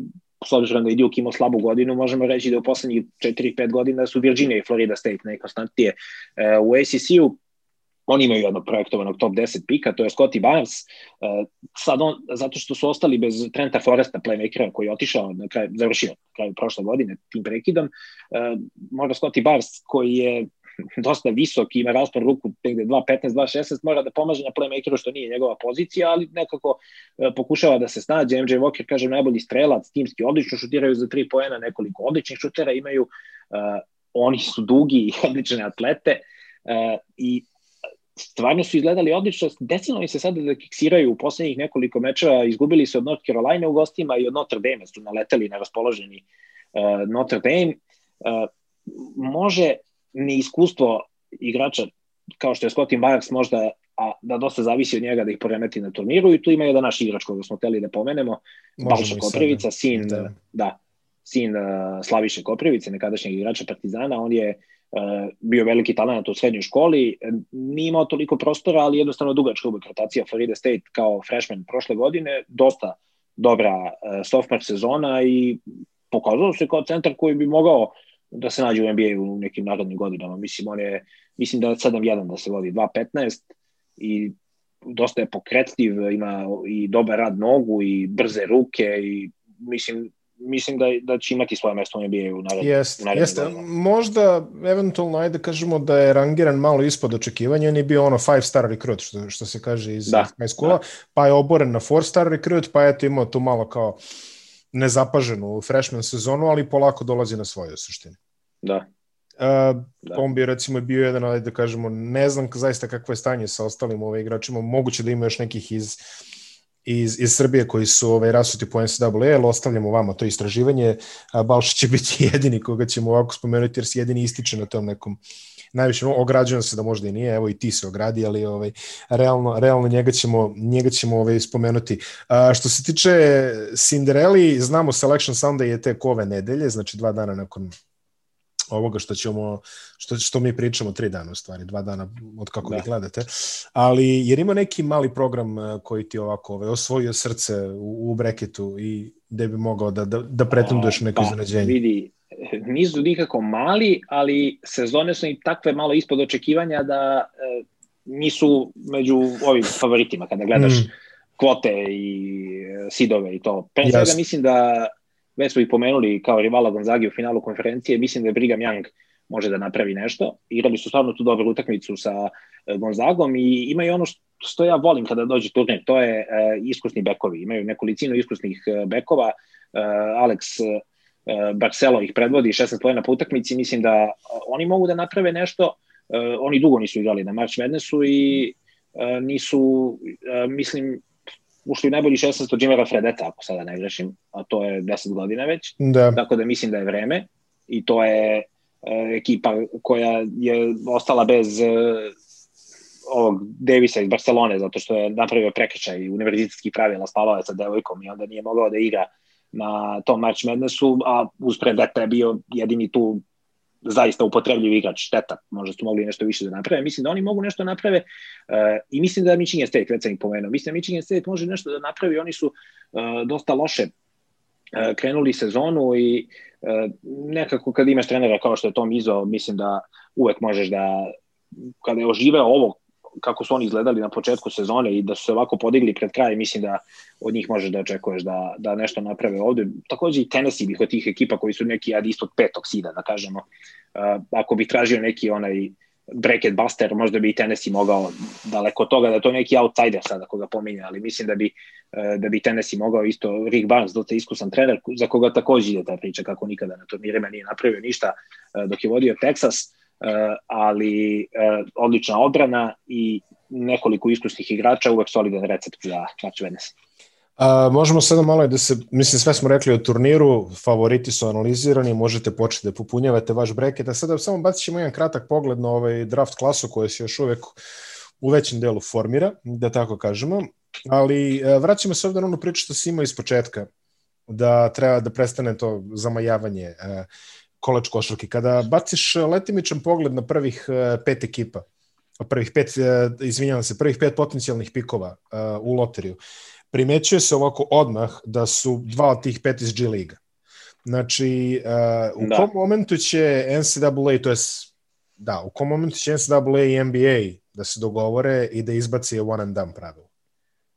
s obzirom da je Duke imao slabu godinu, možemo reći da u poslednjih 4-5 godina su Virginia i Florida State najkonstantnije. U ACC-u oni imaju jednog projektovanog top 10 pika, to je Scotty Barnes, uh, sad on, zato što su ostali bez Trenta Foresta, playmakera koji je otišao na kraju, završio na kraju prošle godine tim prekidom, uh, možda Scotty Barnes koji je [LAUGHS] dosta visok, ima raspon ruku negde 2.15, 2.16, mora da pomaže na playmakeru što nije njegova pozicija, ali nekako uh, pokušava da se snađe. MJ Walker, kaže, najbolji strelac, timski odlično šutiraju za 3 poena, nekoliko odličnih šutera imaju, oni su dugi i [LAUGHS] odlične atlete. Uh, i stvarno su izgledali odlično. Desilo mi se sada da kiksiraju u poslednjih nekoliko mečeva, izgubili su od North Carolina u gostima i od Notre Dame su naleteli na raspoloženi uh, Notre Dame. Uh, može neiskustvo igrača kao što je Scottin Barks možda a da dosta zavisi od njega da ih poremeti na turniru i tu ima jedan naš igrač koga smo hteli da pomenemo, Balša Koprivica, sin, da. da, sin uh, Slaviše Koprivice, nekadašnjeg igrača Partizana, on je uh, bio veliki talent u srednjoj školi, nije imao toliko prostora, ali jednostavno dugačka uvek rotacija Florida State kao freshman prošle godine, dosta dobra uh, sophomore sezona i pokazao se kao centar koji bi mogao da se nađe u NBA u nekim narodnim godinama. Mislim, on je, mislim da je 7-1 da se vodi 2-15 i dosta je pokretljiv, ima i dobar rad nogu i brze ruke i mislim mislim da, da će imati svoje mesto u NBA u narednim Jest, jeste. Možda, eventualno, ajde kažemo da je rangiran malo ispod očekivanja, on je bio ono five star recruit, što, što se kaže iz da, high schoola, da. pa je oboren na four star recruit, pa je to imao tu malo kao nezapaženu freshman sezonu, ali polako dolazi na svoje suštine. Da. Uh, da. On bi recimo bio jedan, ajde da kažemo, ne znam zaista kakvo je stanje sa ostalim ove ovaj, igračima, moguće da ima još nekih iz iz, iz Srbije koji su ovaj, rasuti po NCAA, ostavljamo vama to istraživanje. Balša će [LAUGHS] biti jedini koga ćemo ovako spomenuti jer se jedini ističe na tom nekom najviše, no, ograđujem se da možda i nije, evo i ti se ogradi, ali ovaj, realno, realno njega ćemo, njega ćemo ovaj, spomenuti. A, što se tiče Cinderelli, znamo Selection Sunday je tek ove nedelje, znači dva dana nakon ovoga što ćemo, što, što mi pričamo tri dana u stvari, dva dana od kako da. vi gledate, ali jer ima neki mali program e, koji ti ovako ovaj, osvojio srce u, u breketu i gde bi mogao da, da, da pretenduješ neko pa, iznenađenje? Vidi, nisu nikako mali, ali sezone su i takve malo ispod očekivanja da e, nisu među ovim favoritima kada gledaš mm. kvote i e, sidove i to. Pre svega mislim da već smo ih pomenuli kao rivala Gonzagi u finalu konferencije, mislim da je Brigham Young može da napravi nešto. Igrali su stvarno tu dobru utakmicu sa e, Gonzagom i imaju ono što ja volim kada dođe turnir, to je uh, iskusni bekovi. Imaju nekolicinu iskusnih uh, bekova. Alex Barcelo ih predvodi 16 pojena po utakmici, mislim da oni mogu da naprave nešto, oni dugo nisu igrali na March Madnessu i nisu, mislim, ušli u najbolji 16 od Jimera Fredeta, ako sada ne grešim, a to je 10 godina već. Da. Tako da mislim da je vreme i to je ekipa koja je ostala bez ovog Davisa iz Barcelone, zato što je napravio prekršaj univerzitetskih pravila spavao sa devojkom i onda nije mogao da igra na tom March Madnessu, a uspred Deta je bio jedini tu zaista upotrebljiv igrač, šteta, možda su mogli nešto više da naprave. Mislim da oni mogu nešto da naprave uh, i mislim da Michigan State, već sam ih pomenuo, mislim da Michigan State može nešto da napravi, oni su uh, dosta loše uh, krenuli sezonu i uh, nekako kad imaš trenera kao što je Tom Izo, mislim da uvek možeš da kada je oživeo ovo kako su oni izgledali na početku sezone i da su se ovako podigli pred kraj, mislim da od njih možeš da očekuješ da, da nešto naprave ovde. Takođe i Tennessee bih od tih ekipa koji su neki ad istog petog sida, da kažemo. Uh, ako bih tražio neki onaj bracket buster, možda bi i Tennessee mogao daleko od toga da to neki outsider sada koga pominje, ali mislim da bi, uh, da bi Tennessee mogao isto Rick Barnes, dosta iskusan trener, za koga takođe ide ta priča kako nikada na turnirima nije napravio ništa uh, dok je vodio Texas Eh, ali eh, odlična odbrana i nekoliko iskusnih igrača, uvek solidan recept za March Madness. A, možemo sada malo da se, mislim sve smo rekli o turniru, favoriti su analizirani, možete početi da popunjavate vaš breket, a sada samo bacit ćemo jedan kratak pogled na ovaj draft klasu koja se još uvek u većem delu formira, da tako kažemo, ali eh, vraćamo se ovde na onu priču što si imao iz početka, da treba da prestane to zamajavanje. Koleč košarke. Kada baciš letimičan pogled na prvih e, pet ekipa, prvih pet, e, izvinjavam se, prvih pet potencijalnih pikova u loteriju, primećuje se ovako odmah da su dva od tih pet iz G Liga. Znači, uh, u da. kom momentu će NCAA, to je da, u kom momentu će NCAA i NBA da se dogovore i da izbaci one and done pravilo?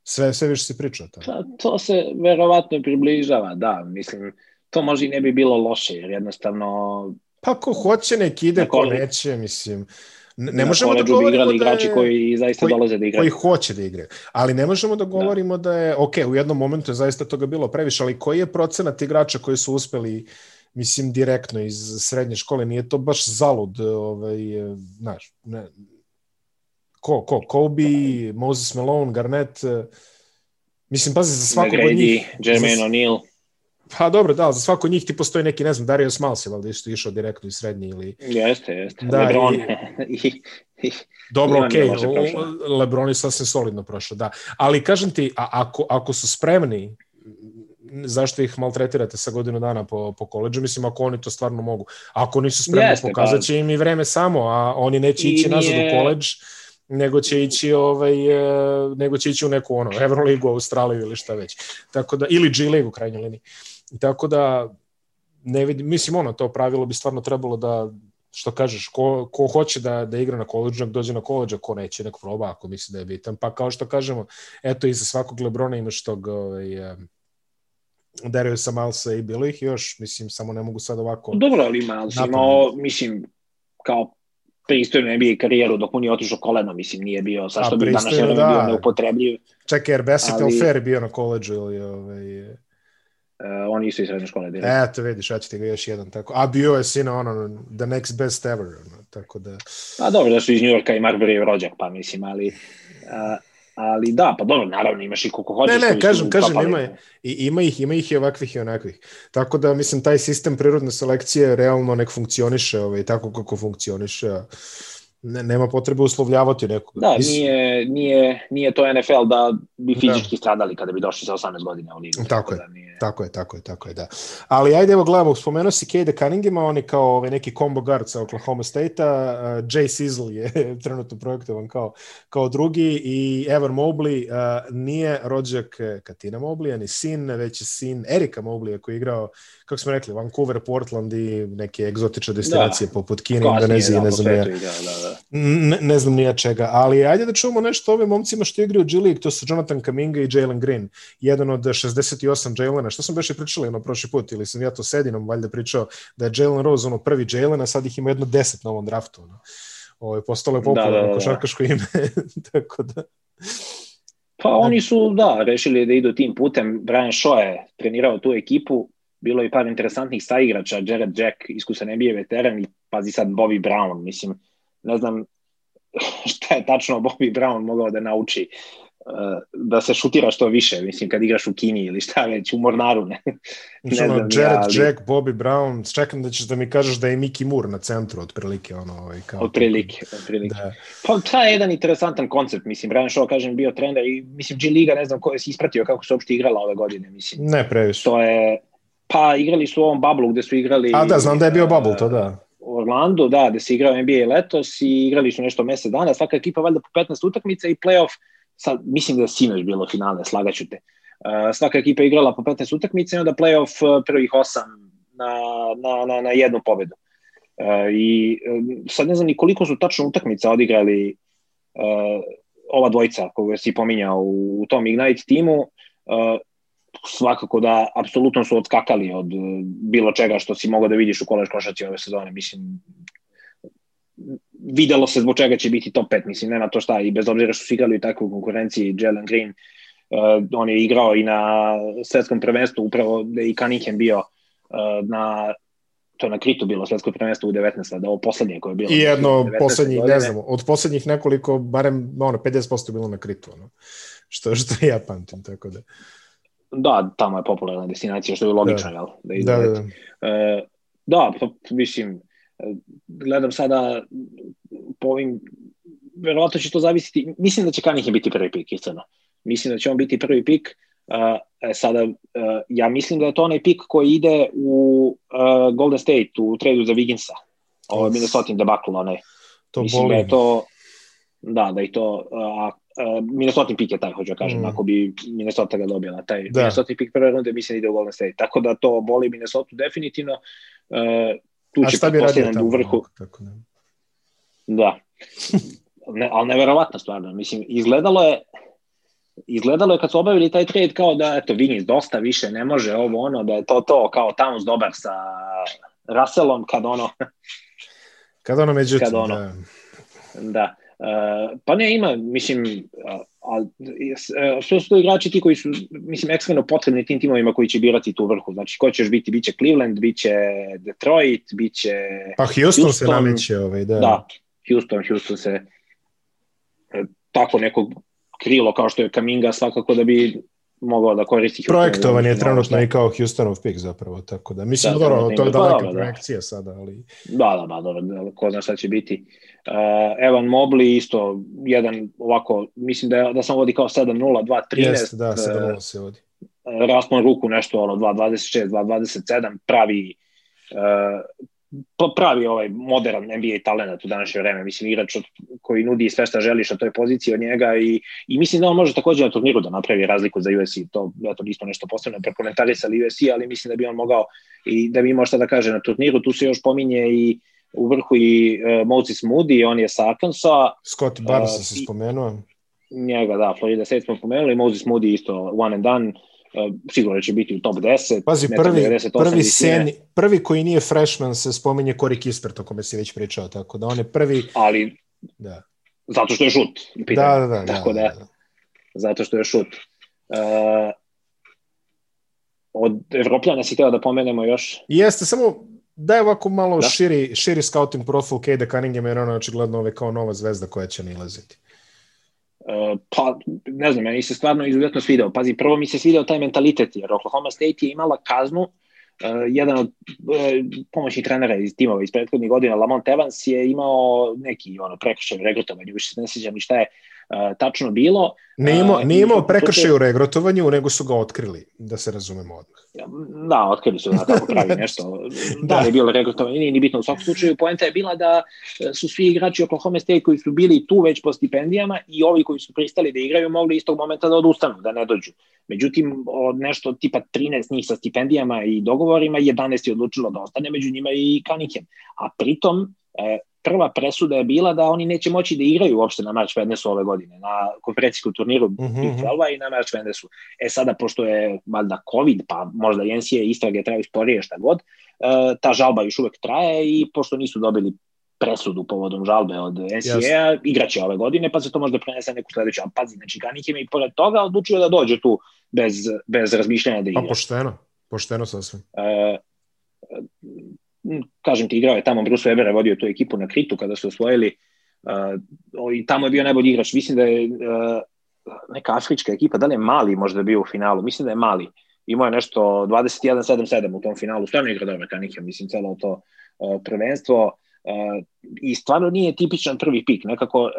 Sve, sve više se priča o tome. Pa, to se verovatno približava, da, mislim, to možda i ne bi bilo loše, jer jednostavno... Pa ko hoće nek ide, ko neće, mislim. Ne, ne možemo da govorimo da je, igrači koji zaista koji, dolaze da igraju. Koji hoće da igraju. Ali ne možemo da, da. govorimo da. da je, ok, u jednom momentu je zaista toga bilo previše, ali koji je procenat igrača koji su uspeli mislim direktno iz srednje škole, nije to baš zalud, ovaj, znaš, ne, ko, ko, Kobe, Moses Malone, Garnett, mislim, pazi, za svakog od njih... Jermaine O'Neal. Pa dobro, da, za svako njih ti postoji neki, ne znam, Dario Smalsi, valjda isto išao direktno iz srednje ili... Jeste, jeste. Da, Lebron. I, [LAUGHS] i, dobro, okej, okay, Lebron je sasvim solidno prošao, da. Ali kažem ti, a, ako, ako su spremni, zašto ih maltretirate sa godinu dana po, po koleđu, mislim, ako oni to stvarno mogu. Ako nisu spremni, Jeste, pokazat pa- će im i vreme samo, a oni neće ići nije... nazad u koleđ, nego će ići ovaj e, nego će ići u neku ono Euroligu, Australiju ili šta već. Tako da ili G League u krajnjoj liniji. Tako da, ne vidim, mislim, ono, to pravilo bi stvarno trebalo da, što kažeš, ko, ko hoće da, da igra na koleđu, nek dođe na koleđa, ko neće, nek proba ako misli da je bitan. Pa kao što kažemo, eto, iza svakog Lebrona imaš tog ovaj, Dario sa Malsa i bilo ih još, mislim, samo ne mogu sad ovako... Dobro, ali Miles imao, mislim, kao pristojnu NBA karijeru dok mu nije otišao koleno, mislim, nije bio, sa što bi danas da. bio neupotrebljiv. Čekaj, jer Bassett ali... Fair bio na koleđu ili ovaj... Uh, oni isto iz srednje škole direkt. Eto, vidiš, ću ti ga još jedan tako. A bio je sino ono, the next best ever, ono, tako da... Pa dobro, da su iz Njujorka i Marbury rođak, pa mislim, ali... Uh, ali da, pa dobro, naravno imaš i koliko hoćeš. Ne, ne, kažem, kažem, ima, i, ima ih, ima ih i ovakvih i onakvih. Tako da, mislim, taj sistem prirodne selekcije realno nek funkcioniše, ovaj, tako kako funkcioniše. Ne, nema potrebe uslovljavati nekoga. Da, nije, nije, nije to NFL da bi da. fizički da. stradali kada bi došli sa 18 godina u ligu. Tako, je, da nije... tako je, tako je, tako je, da. Ali ajde, evo gledamo, spomenuo si Cade Cunninghama, on je kao ovaj, neki combo guard sa Oklahoma State-a, uh, Jay Sizzle je [LAUGHS] trenutno projektovan kao, kao drugi i Evan Mobley uh, nije rođak Katina Mobley, ni sin, već je sin Erika Mobley koji je igrao kako smo rekli, Vancouver, Portland i neke egzotične destinacije da. poput Kine, Indonezije, da, ne znam nija, da, da. Ne, ne znam nija čega, ali ajde da čujemo nešto o ovim momcima što igraju G League, to su Jonathan Kaminga i Jalen Green, jedan od 68 Jalena, što sam beše pričali ono prošli put, ili sam ja to sedinom valjda pričao, da je Jalen Rose ono prvi Jalen, a sad ih ima jedno deset na ovom draftu, ono. Ovo je postalo je popularno da, da, da, košarkaško ime, [LAUGHS] tako da... Pa oni su, da, rešili da idu tim putem. Brian Shaw je trenirao tu ekipu bilo je par interesantnih saigrača, Jared Jack, iskusan NBA veteran i pazi sad Bobby Brown, mislim, ne znam [LAUGHS] šta je tačno Bobby Brown mogao da nauči uh, da se šutira što više, mislim, kad igraš u Kini ili šta već, u Mornaru, ne. ne znam, Jared ja, ali... Jack, Bobby Brown, čekam da ćeš da mi kažeš da je Mickey Moore na centru, otprilike, ono, ovaj, kao... Otprilike, otprilike. Da. Pa, ta je jedan interesantan koncept, mislim, Brian Shaw, kažem, bio trener i, mislim, G Liga, ne znam ko je si ispratio kako se uopšte igrala ove godine, mislim. Ne, previše. To je, pa, igrali su u ovom bublu gde su igrali... A da, znam da je bio bubble, to da. Orlando, da, da se igrao NBA letos i igrali su nešto mesec dana, svaka ekipa valjda po 15 utakmica i playoff sad, mislim da je sinoć bilo finale, slagaću te. Uh, svaka ekipa igrala po 15 utakmica i onda playoff uh, prvih osam na, na, na, na jednu pobedu. Uh, I uh, sad ne znam ni koliko su tačno utakmica odigrali uh, ova dvojica koju si pominjao u, u tom Ignite timu. Uh, svakako da apsolutno su odskakali od bilo čega što si mogao da vidiš u kolež košaci ove sezone. Mislim, videlo se zbog čega će biti top 5, mislim, nema to šta, i bez obzira što su igrali u takvoj konkurenciji, Jalen Green, uh, on je igrao i na svetskom prvenstvu, upravo da i Cunningham bio uh, na to na Kritu bilo svetsko prvenstvo u 19. da ovo poslednje koje je bilo. I jedno poslednjih, godine. ne znam, od poslednjih nekoliko, barem ono, 50% bilo na Kritu, ono, što, što ja pamtim, tako da. Da, tamo je popularna destinacija, što je logično, da. jel? Da, da, da. Uh, da, pa, mislim, gledam sada po ovim, verovatno će to zavisiti, mislim da će Cunningham biti prvi pik, iskreno. Mislim da će on biti prvi pik, uh, sada, uh, ja mislim da je to onaj pik koji ide u uh, Golden State, u tradu za Wigginsa, ovo je Minnesota debakl, onaj. To mislim boli. da je to, da, da je to, a, uh, Minnesota pik je taj, hoću da kažem, mm. ako bi Minnesota ga dobila, taj da. Minnesota pik prve runde mislim da ide u Golden State, tako da to boli Minnesota definitivno, uh, tu će pretpostavljam u vrhu. Tako da. da. [LAUGHS] Ne, ali neverovatna stvarno. Mislim, izgledalo je izgledalo je kad su obavili taj trade kao da eto Vinis dosta više ne može ovo ono da je to to kao Towns dobar sa Russellom kad ono kad ono međutim kad ono, da, da. Uh, pa ne ima mislim ali što su to igrači ti koji su, mislim, ekstremno potrebni tim timovima koji će birati tu vrhu. Znači, ko ćeš biti? Biće Cleveland, biće Detroit, biće... Pa Houston, Houston se nameće ovaj, da. Da, Houston, Houston se tako nekog krilo kao što je Kaminga svakako da bi mogao da koristi Houston. Projektovan je trenutno i kao Houstonov pick zapravo, tako da mislim da, dobro, to je daleka pa, projekcija da. sada, ali... Da, da, da, dobro, da, ko zna šta će biti. Uh, Evan Mobley isto jedan ovako, mislim da, da sam vodi kao 7-0, 2-13. Jeste, da, 7-0 se vodi. Uh, raspon ruku nešto, ono, 2-26, 2-27, pravi uh, pravi ovaj modern NBA talent u današnje vreme, mislim igrač od, koji nudi sve što želiš na toj poziciji od njega i, i mislim da on može takođe na turniru da napravi razliku za USC, to ja to nismo nešto posebno prekomentarisali USC, ali mislim da bi on mogao i da bi imao šta da kaže na turniru, tu se još pominje i u vrhu i uh, Moses Moody, on je sa Arkansas. Scott Barnes uh, se spomenuo. Njega, da, Florida State smo pomenuli, Moses Moody isto one and done, sigurno će biti u top 10. Pazi, prvi, 98, prvi, sen, prvi koji nije freshman se spominje Corey Kispert, o kome si već pričao, tako da on je prvi... Ali, da. zato što je šut. Da, da, da. Tako da, da, da. zato što je šut. Uh, od Evropljana si htio da pomenemo još? Jeste, samo da je ovako malo da? širi, širi scouting profil Cade Cunningham, jer ono očigledno ove kao nova zvezda koja će nilaziti. Uh, pa, ne znam, meni se stvarno izuzetno svidao. Pazi, prvo mi se svidao taj mentalitet, jer Oklahoma State je imala kaznu, uh, jedan od uh, pomoćnih trenera iz timova iz prethodnih godina, Lamont Evans, je imao neki ono, prekršaj regrutovanje, više se ne sjećam ni šta je tačno bilo. Ne imao, nije imao prekršaj u regrotovanju, nego su ga otkrili, da se razumemo odmah. Da, otkrili su da kako pravi [LAUGHS] nešto. [LAUGHS] da, da je bilo regrutovanje, nije ni bitno u svakom slučaju. Poenta je bila da e, su svi igrači Oklahoma State koji su bili tu već po stipendijama i ovi koji su pristali da igraju mogli istog momenta da odustanu, da ne dođu. Međutim, od nešto tipa 13 njih sa stipendijama i dogovorima, 11 je odlučilo da ostane, među njima i Kanikem. A pritom, e, prva presuda je bila da oni neće moći da igraju uopšte na March Madnessu ove godine, na konferencijskom turniru mm -hmm. Big 12 i na March Madnessu. E sada, pošto je valjda COVID, pa možda NCAA istrage traju sporije šta god, uh, ta žalba još uvek traje i pošto nisu dobili presudu povodom žalbe od NCAA, igraće ove godine, pa se to možda prenese neku sledeću. A pazi, znači Ganikim i pored toga odlučio da dođe tu bez, bez razmišljanja da igra. Pa pošteno. Pošteno sasvim. Uh, kažem ti, igrao je tamo Bruce Weber je vodio tu ekipu na Kritu kada su osvojili uh, i tamo je bio najbolji igrač. Mislim da je uh, neka afrička ekipa, da li je Mali možda bio u finalu, mislim da je Mali. Imao je nešto 21-7-7 u tom finalu, stvarno igra dobro Kanikem, mislim, celo to uh, prvenstvo. Uh, I stvarno nije tipičan prvi pik, nekako, uh,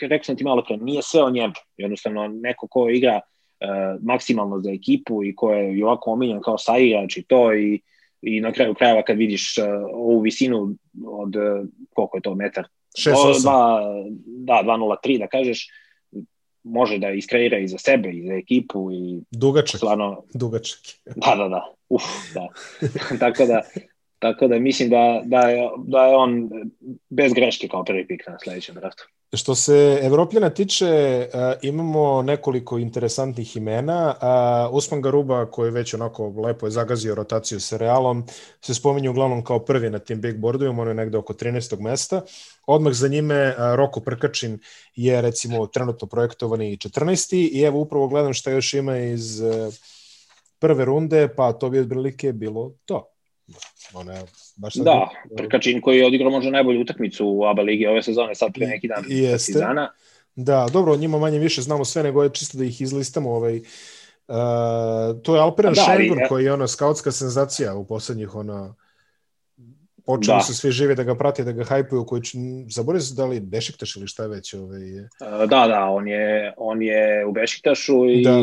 rekao sam ti malo pre, nije sve o njemu, jednostavno neko ko igra uh, maksimalno za ekipu i ko je i ovako omiljen kao saigrač i to i, i na kraju krajeva kad vidiš uh, ovu visinu od, uh, koliko je to, metar? 6-8. Da, 2-0-3 da kažeš, može da iskreira i za sebe i za ekipu i dugačak. Stvarno, dugačak. da, da, da. Uf, da. [LAUGHS] Tako da Tako da mislim da, da, je, da je on bez greške kao prvi pik na sledećem draftu. Što se Evropljana tiče, uh, imamo nekoliko interesantnih imena. Usman Garuba, koji već onako lepo je zagazio rotaciju sa Realom, se spominje uglavnom kao prvi na tim big boardovima, on je negde oko 13. mesta. Odmah za njime uh, Roko Prkačin je recimo trenutno projektovani 14. I evo upravo gledam šta još ima iz uh, prve runde, pa to bi otprilike bilo to. Ona baš sad da, Prkačin koji je odigrao možda najbolju utakmicu u ABA ligi ove sezone sad pre neki dan. Jeste. Partizana. Da, dobro, njima manje više znamo sve, nego je čisto da ih izlistamo. Ovaj, uh, to je Alperen da, Šengur ali, koji je ona skautska senzacija u poslednjih ona počeli da. su svi živi da ga prate, da ga hajpuju, koji zaboravio se da li Bešiktaš ili šta već. Ovaj, je. Da, da, on je, on je u Bešiktašu i da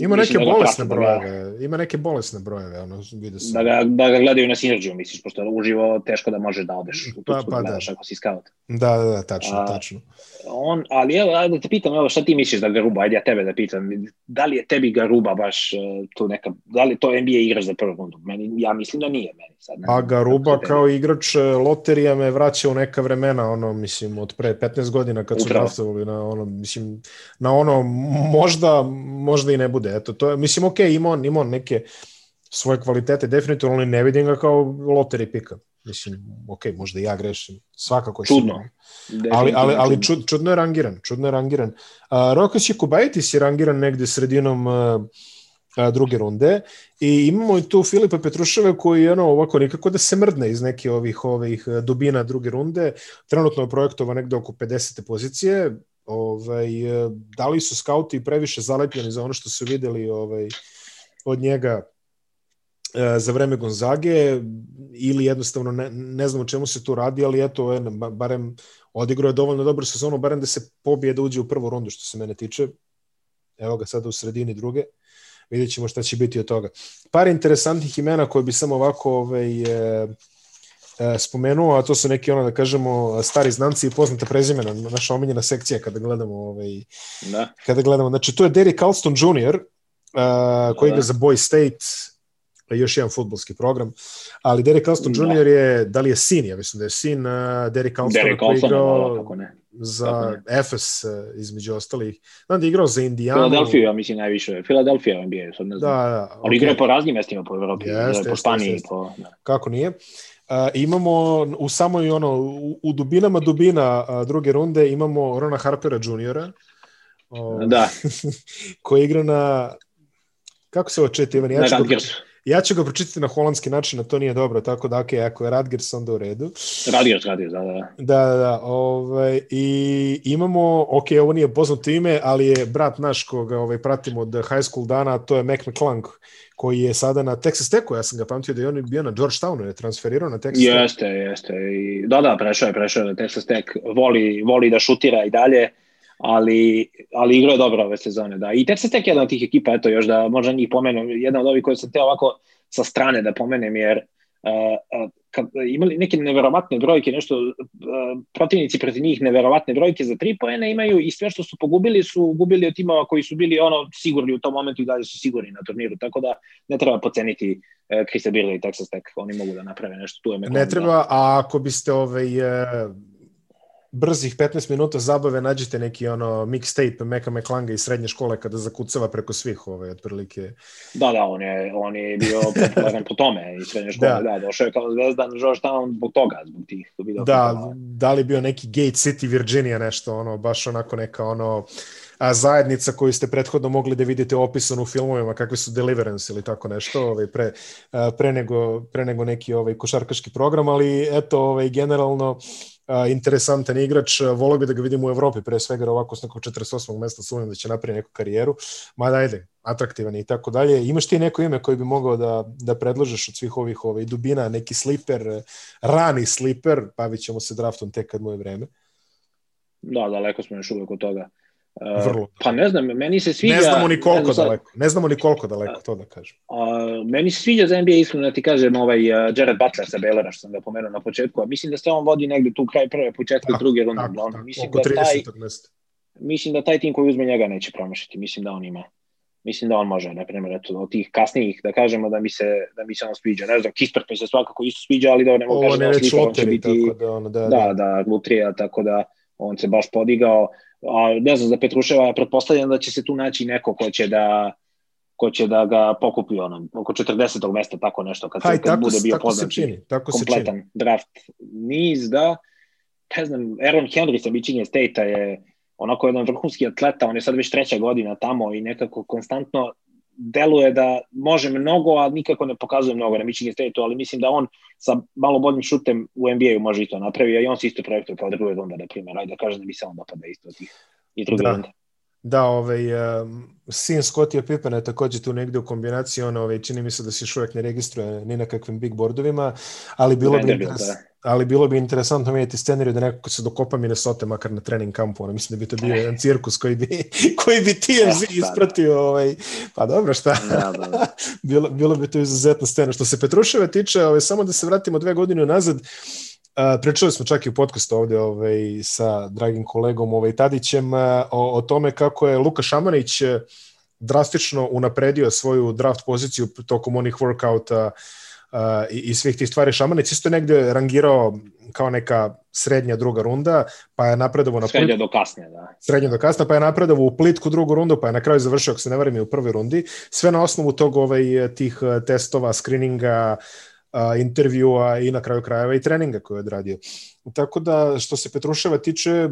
Ima neke da bolesne brojeve, da ima neke bolesne brojeve, ono, vidio sam. Da ga, da ga gledaju na sinerđiju, misliš, pošto je uživo teško da možeš da odeš u pa, pa, da. ako si scout. Da, da, da, tačno, A, tačno. On, ali evo, da te pitam, evo, šta ti misliš da Garuba, ajde ja tebe da pitam, da li je tebi Garuba baš uh, tu neka, da li to NBA igraš za prvu rundu? Meni, ja mislim da nije meni. Sad, ne, A Garuba kao igrač e, loterija me vraća u neka vremena, ono, mislim, od pre 15 godina kad su draftovali na ono, mislim, na ono, možda, možda i ne bude. Eto, to je, mislim, ok, ima on, ima on neke svoje kvalitete, definitivno, ali ne vidim ga kao loteri pika. Mislim, ok, možda i ja grešim. Svakako je čudno. Ali, ali, ali čud, čudno je rangiran. Čudno je rangiran. Uh, Rokas Jakubaitis je rangiran negde sredinom uh, druge runde i imamo i tu Filipa Petruševa koji je ono ovako nikako da se mrdne iz neke ovih ovih dubina druge runde. Trenutno je projektova negde oko 50. pozicije. Ovaj, da li su skauti previše zalepljeni za ono što su videli ovaj, od njega e, za vreme Gonzage ili jednostavno ne, ne znam o čemu se tu radi, ali eto, je, barem odigrao je dovoljno dobro sezonu, barem da se pobije da uđe u prvu rundu što se mene tiče. Evo ga sada u sredini druge. Vidjet ćemo šta će biti od toga. Par interesantnih imena koje bi samo ovako ovaj, e, e, spomenuo, a to su neki ono da kažemo stari znanci i poznate prezimena, naša omiljena sekcija kada gledamo ovaj, da. kada gledamo. Znači to je Derek Alston Jr. Uh, koji da. igra za Boy State, još jedan futbolski program, ali Derek Alston da. Jr. je, da li je sin, ja mislim da je sin uh, Derek Alston Derek koji je igrao ne. za Efes uh, između ostalih. Znam da je igrao za Indijanu. Filadelfiju, ja mislim najviše. Filadelfija NBA, sad ne znam. Da, da. Ali okay. igrao po raznim mestima po Evropi, yes, po Španiji. Jest, jest. Po, da. Kako nije? Uh, imamo u samoj ono u, u dubinama dubina uh, druge runde imamo Rona Harpera juniora uh, da. [LAUGHS] koji igra na kako se ovo čete Ivan ja ću, ga, ja ću ga pročitati na holandski način, a to nije dobro, tako da okay, ako je Radgers onda u redu. Radgers, Radgers, da, da. Da, da, da. Ovaj, I imamo, ok, ovo nije poznato ime, ali je brat naš koga ovaj, pratimo od high school dana, to je Mac McClung, koji je sada na Texas Techu, ja sam ga pamtio da je on bio na Georgetownu, je transferirao na Texas Tech. Jeste, jeste. I, da, da, prešao je, prešao je na Texas Tech, voli, voli da šutira i dalje, ali, ali igra je dobro ove sezone, da. I Texas Tech je jedna od tih ekipa, eto još da možda njih pomenem, jedna od ovih koje sam te ovako sa strane da pomenem, jer uh, kad imali neke neverovatne brojke, nešto uh, protivnici protiv njih neverovatne brojke za tri poene imaju i sve što su pogubili su gubili od timova koji su bili ono sigurni u tom momentu i dalje su sigurni na turniru, tako da ne treba poceniti uh, Krista Birla i Texas Tech, oni mogu da naprave nešto tu. Ne treba, a ako biste ovaj, uh brzih 15 minuta zabave nađete neki ono mixtape Meka McClanga iz srednje škole kada zakucava preko svih ove otprilike. Da, da, on je, on je bio popularan po tome iz srednje škole, da, da došao je kao zvezdan Georgetown zbog toga, zbog tih video. Da, da li bio neki Gate City, Virginia nešto, ono, baš onako neka ono a, zajednica koju ste prethodno mogli da vidite opisano u filmovima, kakvi su Deliverance ili tako nešto, ovaj, pre, pre, nego, pre nego neki ovaj, košarkaški program, ali eto, ovaj, generalno a, interesantan igrač, volio bi da ga vidim u Evropi, pre svega ovako s nekog 48. mesta sumnjam da će napraviti neku karijeru, mada ajde, atraktivan i tako dalje. Imaš ti neko ime koji bi mogao da, da predložeš od svih ovih ovaj, dubina, neki sliper, rani sliper, bavit ćemo se draftom tek kad mu je vreme. Da, daleko smo još uvek od toga. Vrlo. Pa ne znam, meni se sviđa... Ne znamo ni koliko ne znam, daleko, ne znamo ni koliko daleko, to da kažem. Uh, meni se sviđa za NBA, iskreno da ti kažem, ovaj uh, Jared Butler sa Baylora, što sam ga pomenuo na početku, a mislim da se on vodi negde tu kraj prve, početka tako, druge runde. Tako, tako, mislim oko da taj, mesta. Mislim da taj tim koji uzme njega neće promašiti, mislim da on ima mislim da on može, na primjer, eto, od tih kasnijih, da kažemo da mi se, da mi se on sviđa. Ne znam, Kispert mi se svakako isto sviđa, ali da ne mogu kažem da slika, on će biti, tako da, ono, da, da, da, da, Lutrija, tako da on se baš podigao. A, ne znam, za Petruševa pretpostavljam da će se tu naći neko ko će da ko će da ga pokupi ono, oko 40. mesta, tako nešto, kad, Haj, kad tako, bude bio poznat tako kompletan draft niz, da, ne znam, Aaron Henry sa Michigan State-a je onako jedan vrhunski atleta, on je sad već treća godina tamo i nekako konstantno deluje da može mnogo, a nikako ne pokazuje mnogo na Michigan State-u, ali mislim da on sa malo boljim šutem u NBA-u može i to napravi, a i on se isto projektuje kao druge runde, na primjer, ajde da kažem da bi se on dopada isto od tih i druge da. runde. Da, ovaj, um, sin Scottija Pippena je takođe tu negde u kombinaciji, on, ovaj, čini mi se da se još uvek ne registruje ni na kakvim big boardovima, ali bilo, bi, interes, da. ali bilo bi interesantno vidjeti scenariju da neko se dokopa Minnesota makar na trening kampu, ono, mislim da bi to bio jedan cirkus koji bi, [LAUGHS] koji bi TMZ ja, ispratio, ovaj, pa dobro, šta? Ja, da, da. [LAUGHS] bilo, bilo bi to izuzetna scena. Što se Petruševe tiče, ovaj, samo da se vratimo dve godine nazad, Uh, pričali smo čak i u podcastu ovde ovaj, sa dragim kolegom ovaj, Tadićem uh, o, o tome kako je Luka Šamanić uh, drastično unapredio svoju draft poziciju tokom onih workouta uh, i, i svih tih stvari. Šamanić isto negde rangirao kao neka srednja druga runda, pa je napredovao na srednja do kasne, da. Srednja do kasne, pa je napredovao u plitku drugu rundu, pa je na kraju završio, ako se ne varim, u prvoj rundi. Sve na osnovu tog ovaj, tih testova, screeninga, uh, a, intervjua i na kraju krajeva i treninga koje je odradio. Tako da, što se Petruševa tiče,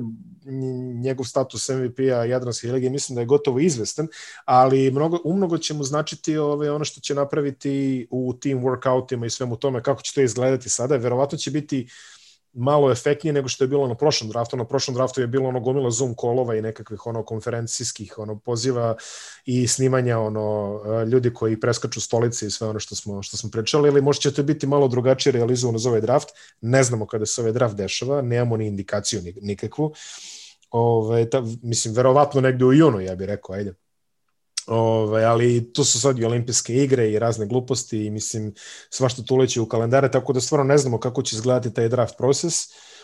njegov status MVP-a Jadranske lige mislim da je gotovo izvestan, ali mnogo, umnogo će mu značiti ove, ono što će napraviti u tim workoutima i svemu tome, kako će to izgledati sada. Verovatno će biti uh, malo efektnije nego što je bilo na prošlom draftu. Na prošlom draftu je bilo ono gomila Zoom kolova i nekakvih ono konferencijskih ono poziva i snimanja ono ljudi koji preskaču stolice i sve ono što smo što smo pričali, ili možda će to biti malo drugačije realizovano za ovaj draft. Ne znamo kada se ovaj draft dešava, nemamo ni indikaciju nikakvu. Ove, ta, mislim, verovatno negde u junu, ja bih rekao, ajde. Ove, ali tu su sad i olimpijske igre i razne gluposti i mislim svašta tu leće u kalendare, tako da stvarno ne znamo kako će izgledati taj draft proces.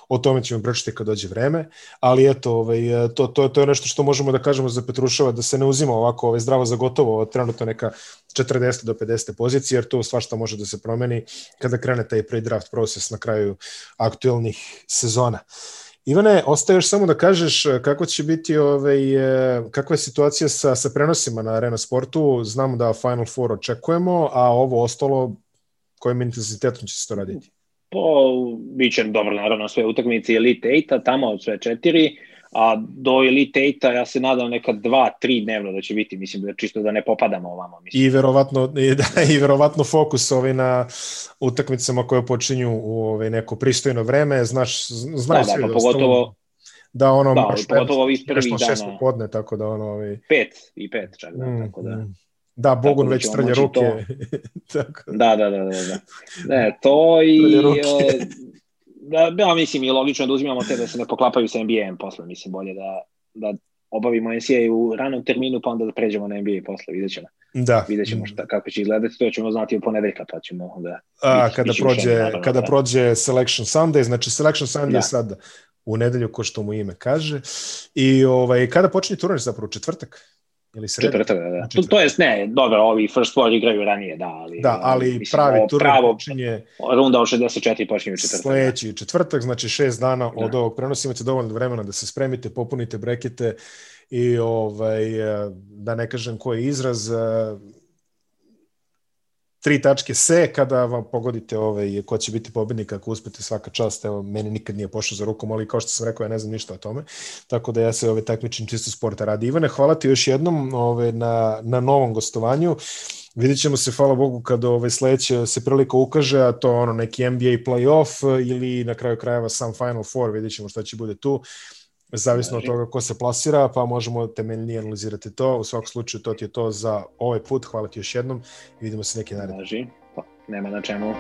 O tome ćemo pričati kad dođe vreme, ali eto, ovaj, to, to, to je nešto što možemo da kažemo za Petruševa, da se ne uzima ovako ovaj, zdravo za gotovo, trenutno neka 40 do 50 pozicije, jer to svašta može da se promeni kada krene taj pre-draft proces na kraju aktuelnih sezona. Uh, Ivane, ostaje još samo da kažeš e, kako će biti, ovaj, e, kakva je situacija sa, sa prenosima na Arena Sportu. Znamo da Final Four očekujemo, a ovo ostalo, kojim intenzitetom će se to raditi? Po, bit će dobro, naravno, sve utakmice Elite 8, tamo sve četiri, a do Elite 8 ja se nadam neka dva, tri dnevno da će biti, mislim da čisto da ne popadamo ovamo. Mislim. I verovatno, i, da, i verovatno fokus ovaj na utakmicama koje počinju u ovaj neko pristojno vreme, znaš, znaš da, da, pa pogotovo, da ono da, pogotovo ovih prvih dana. podne, tako da ono... Ovaj... Pet i pet čak, da, mm, tako da... Mm. Da, Bogun da već trlja ruke. To... [LAUGHS] tako. Da, da, da, da, da. Ne, to i da, da, mislim, i logično da uzimamo te da se ne poklapaju sa NBA-em posle, mislim, bolje da, da obavimo NCAA u ranom terminu, pa onda da pređemo na NBA posle, vidjet ćemo. Da. Vidjet ćemo šta, kako će izgledati, to ćemo znati u ponedeljka, pa ćemo onda... A, kada, prođe, naravno, kada da. prođe Selection Sunday, znači Selection Sunday da. sad u nedelju, ko što mu ime kaže, i ovaj, kada počinje turnir zapravo, četvrtak? Ili sreda? Četvrtak, da, da. To, to jest, ne, dobro, ovi First Four igraju ranije, da, ali... Da, ali mislim, pravi turnir pravo, počinje... Runda od 64 počinje u četvrtak. Da. Sledeći četvrtak, znači šest dana da. od ovog prenosa imate dovoljno vremena da se spremite, popunite brekete i ovaj, da ne kažem koji izraz, tri tačke se kada vam pogodite ovaj, ko će biti pobednik ako uspete svaka čast, evo meni nikad nije pošao za rukom, ali kao što sam rekao ja ne znam ništa o tome, tako da ja se ovaj, takmičim čisto sporta radi. Ivane, hvala ti još jednom ovaj, na, na novom gostovanju. Vidjet ćemo se, hvala Bogu, kad ovaj, sledeće se prilika ukaže, a to ono neki NBA playoff ili na kraju krajeva sam Final Four, vidjet ćemo šta će bude tu zavisno od toga ko se plasira, pa možemo temeljnije analizirati to. U svakom slučaju to ti je to za ovaj put. Hvala ti još jednom i vidimo se neki naredni. Pa, nema na čemu.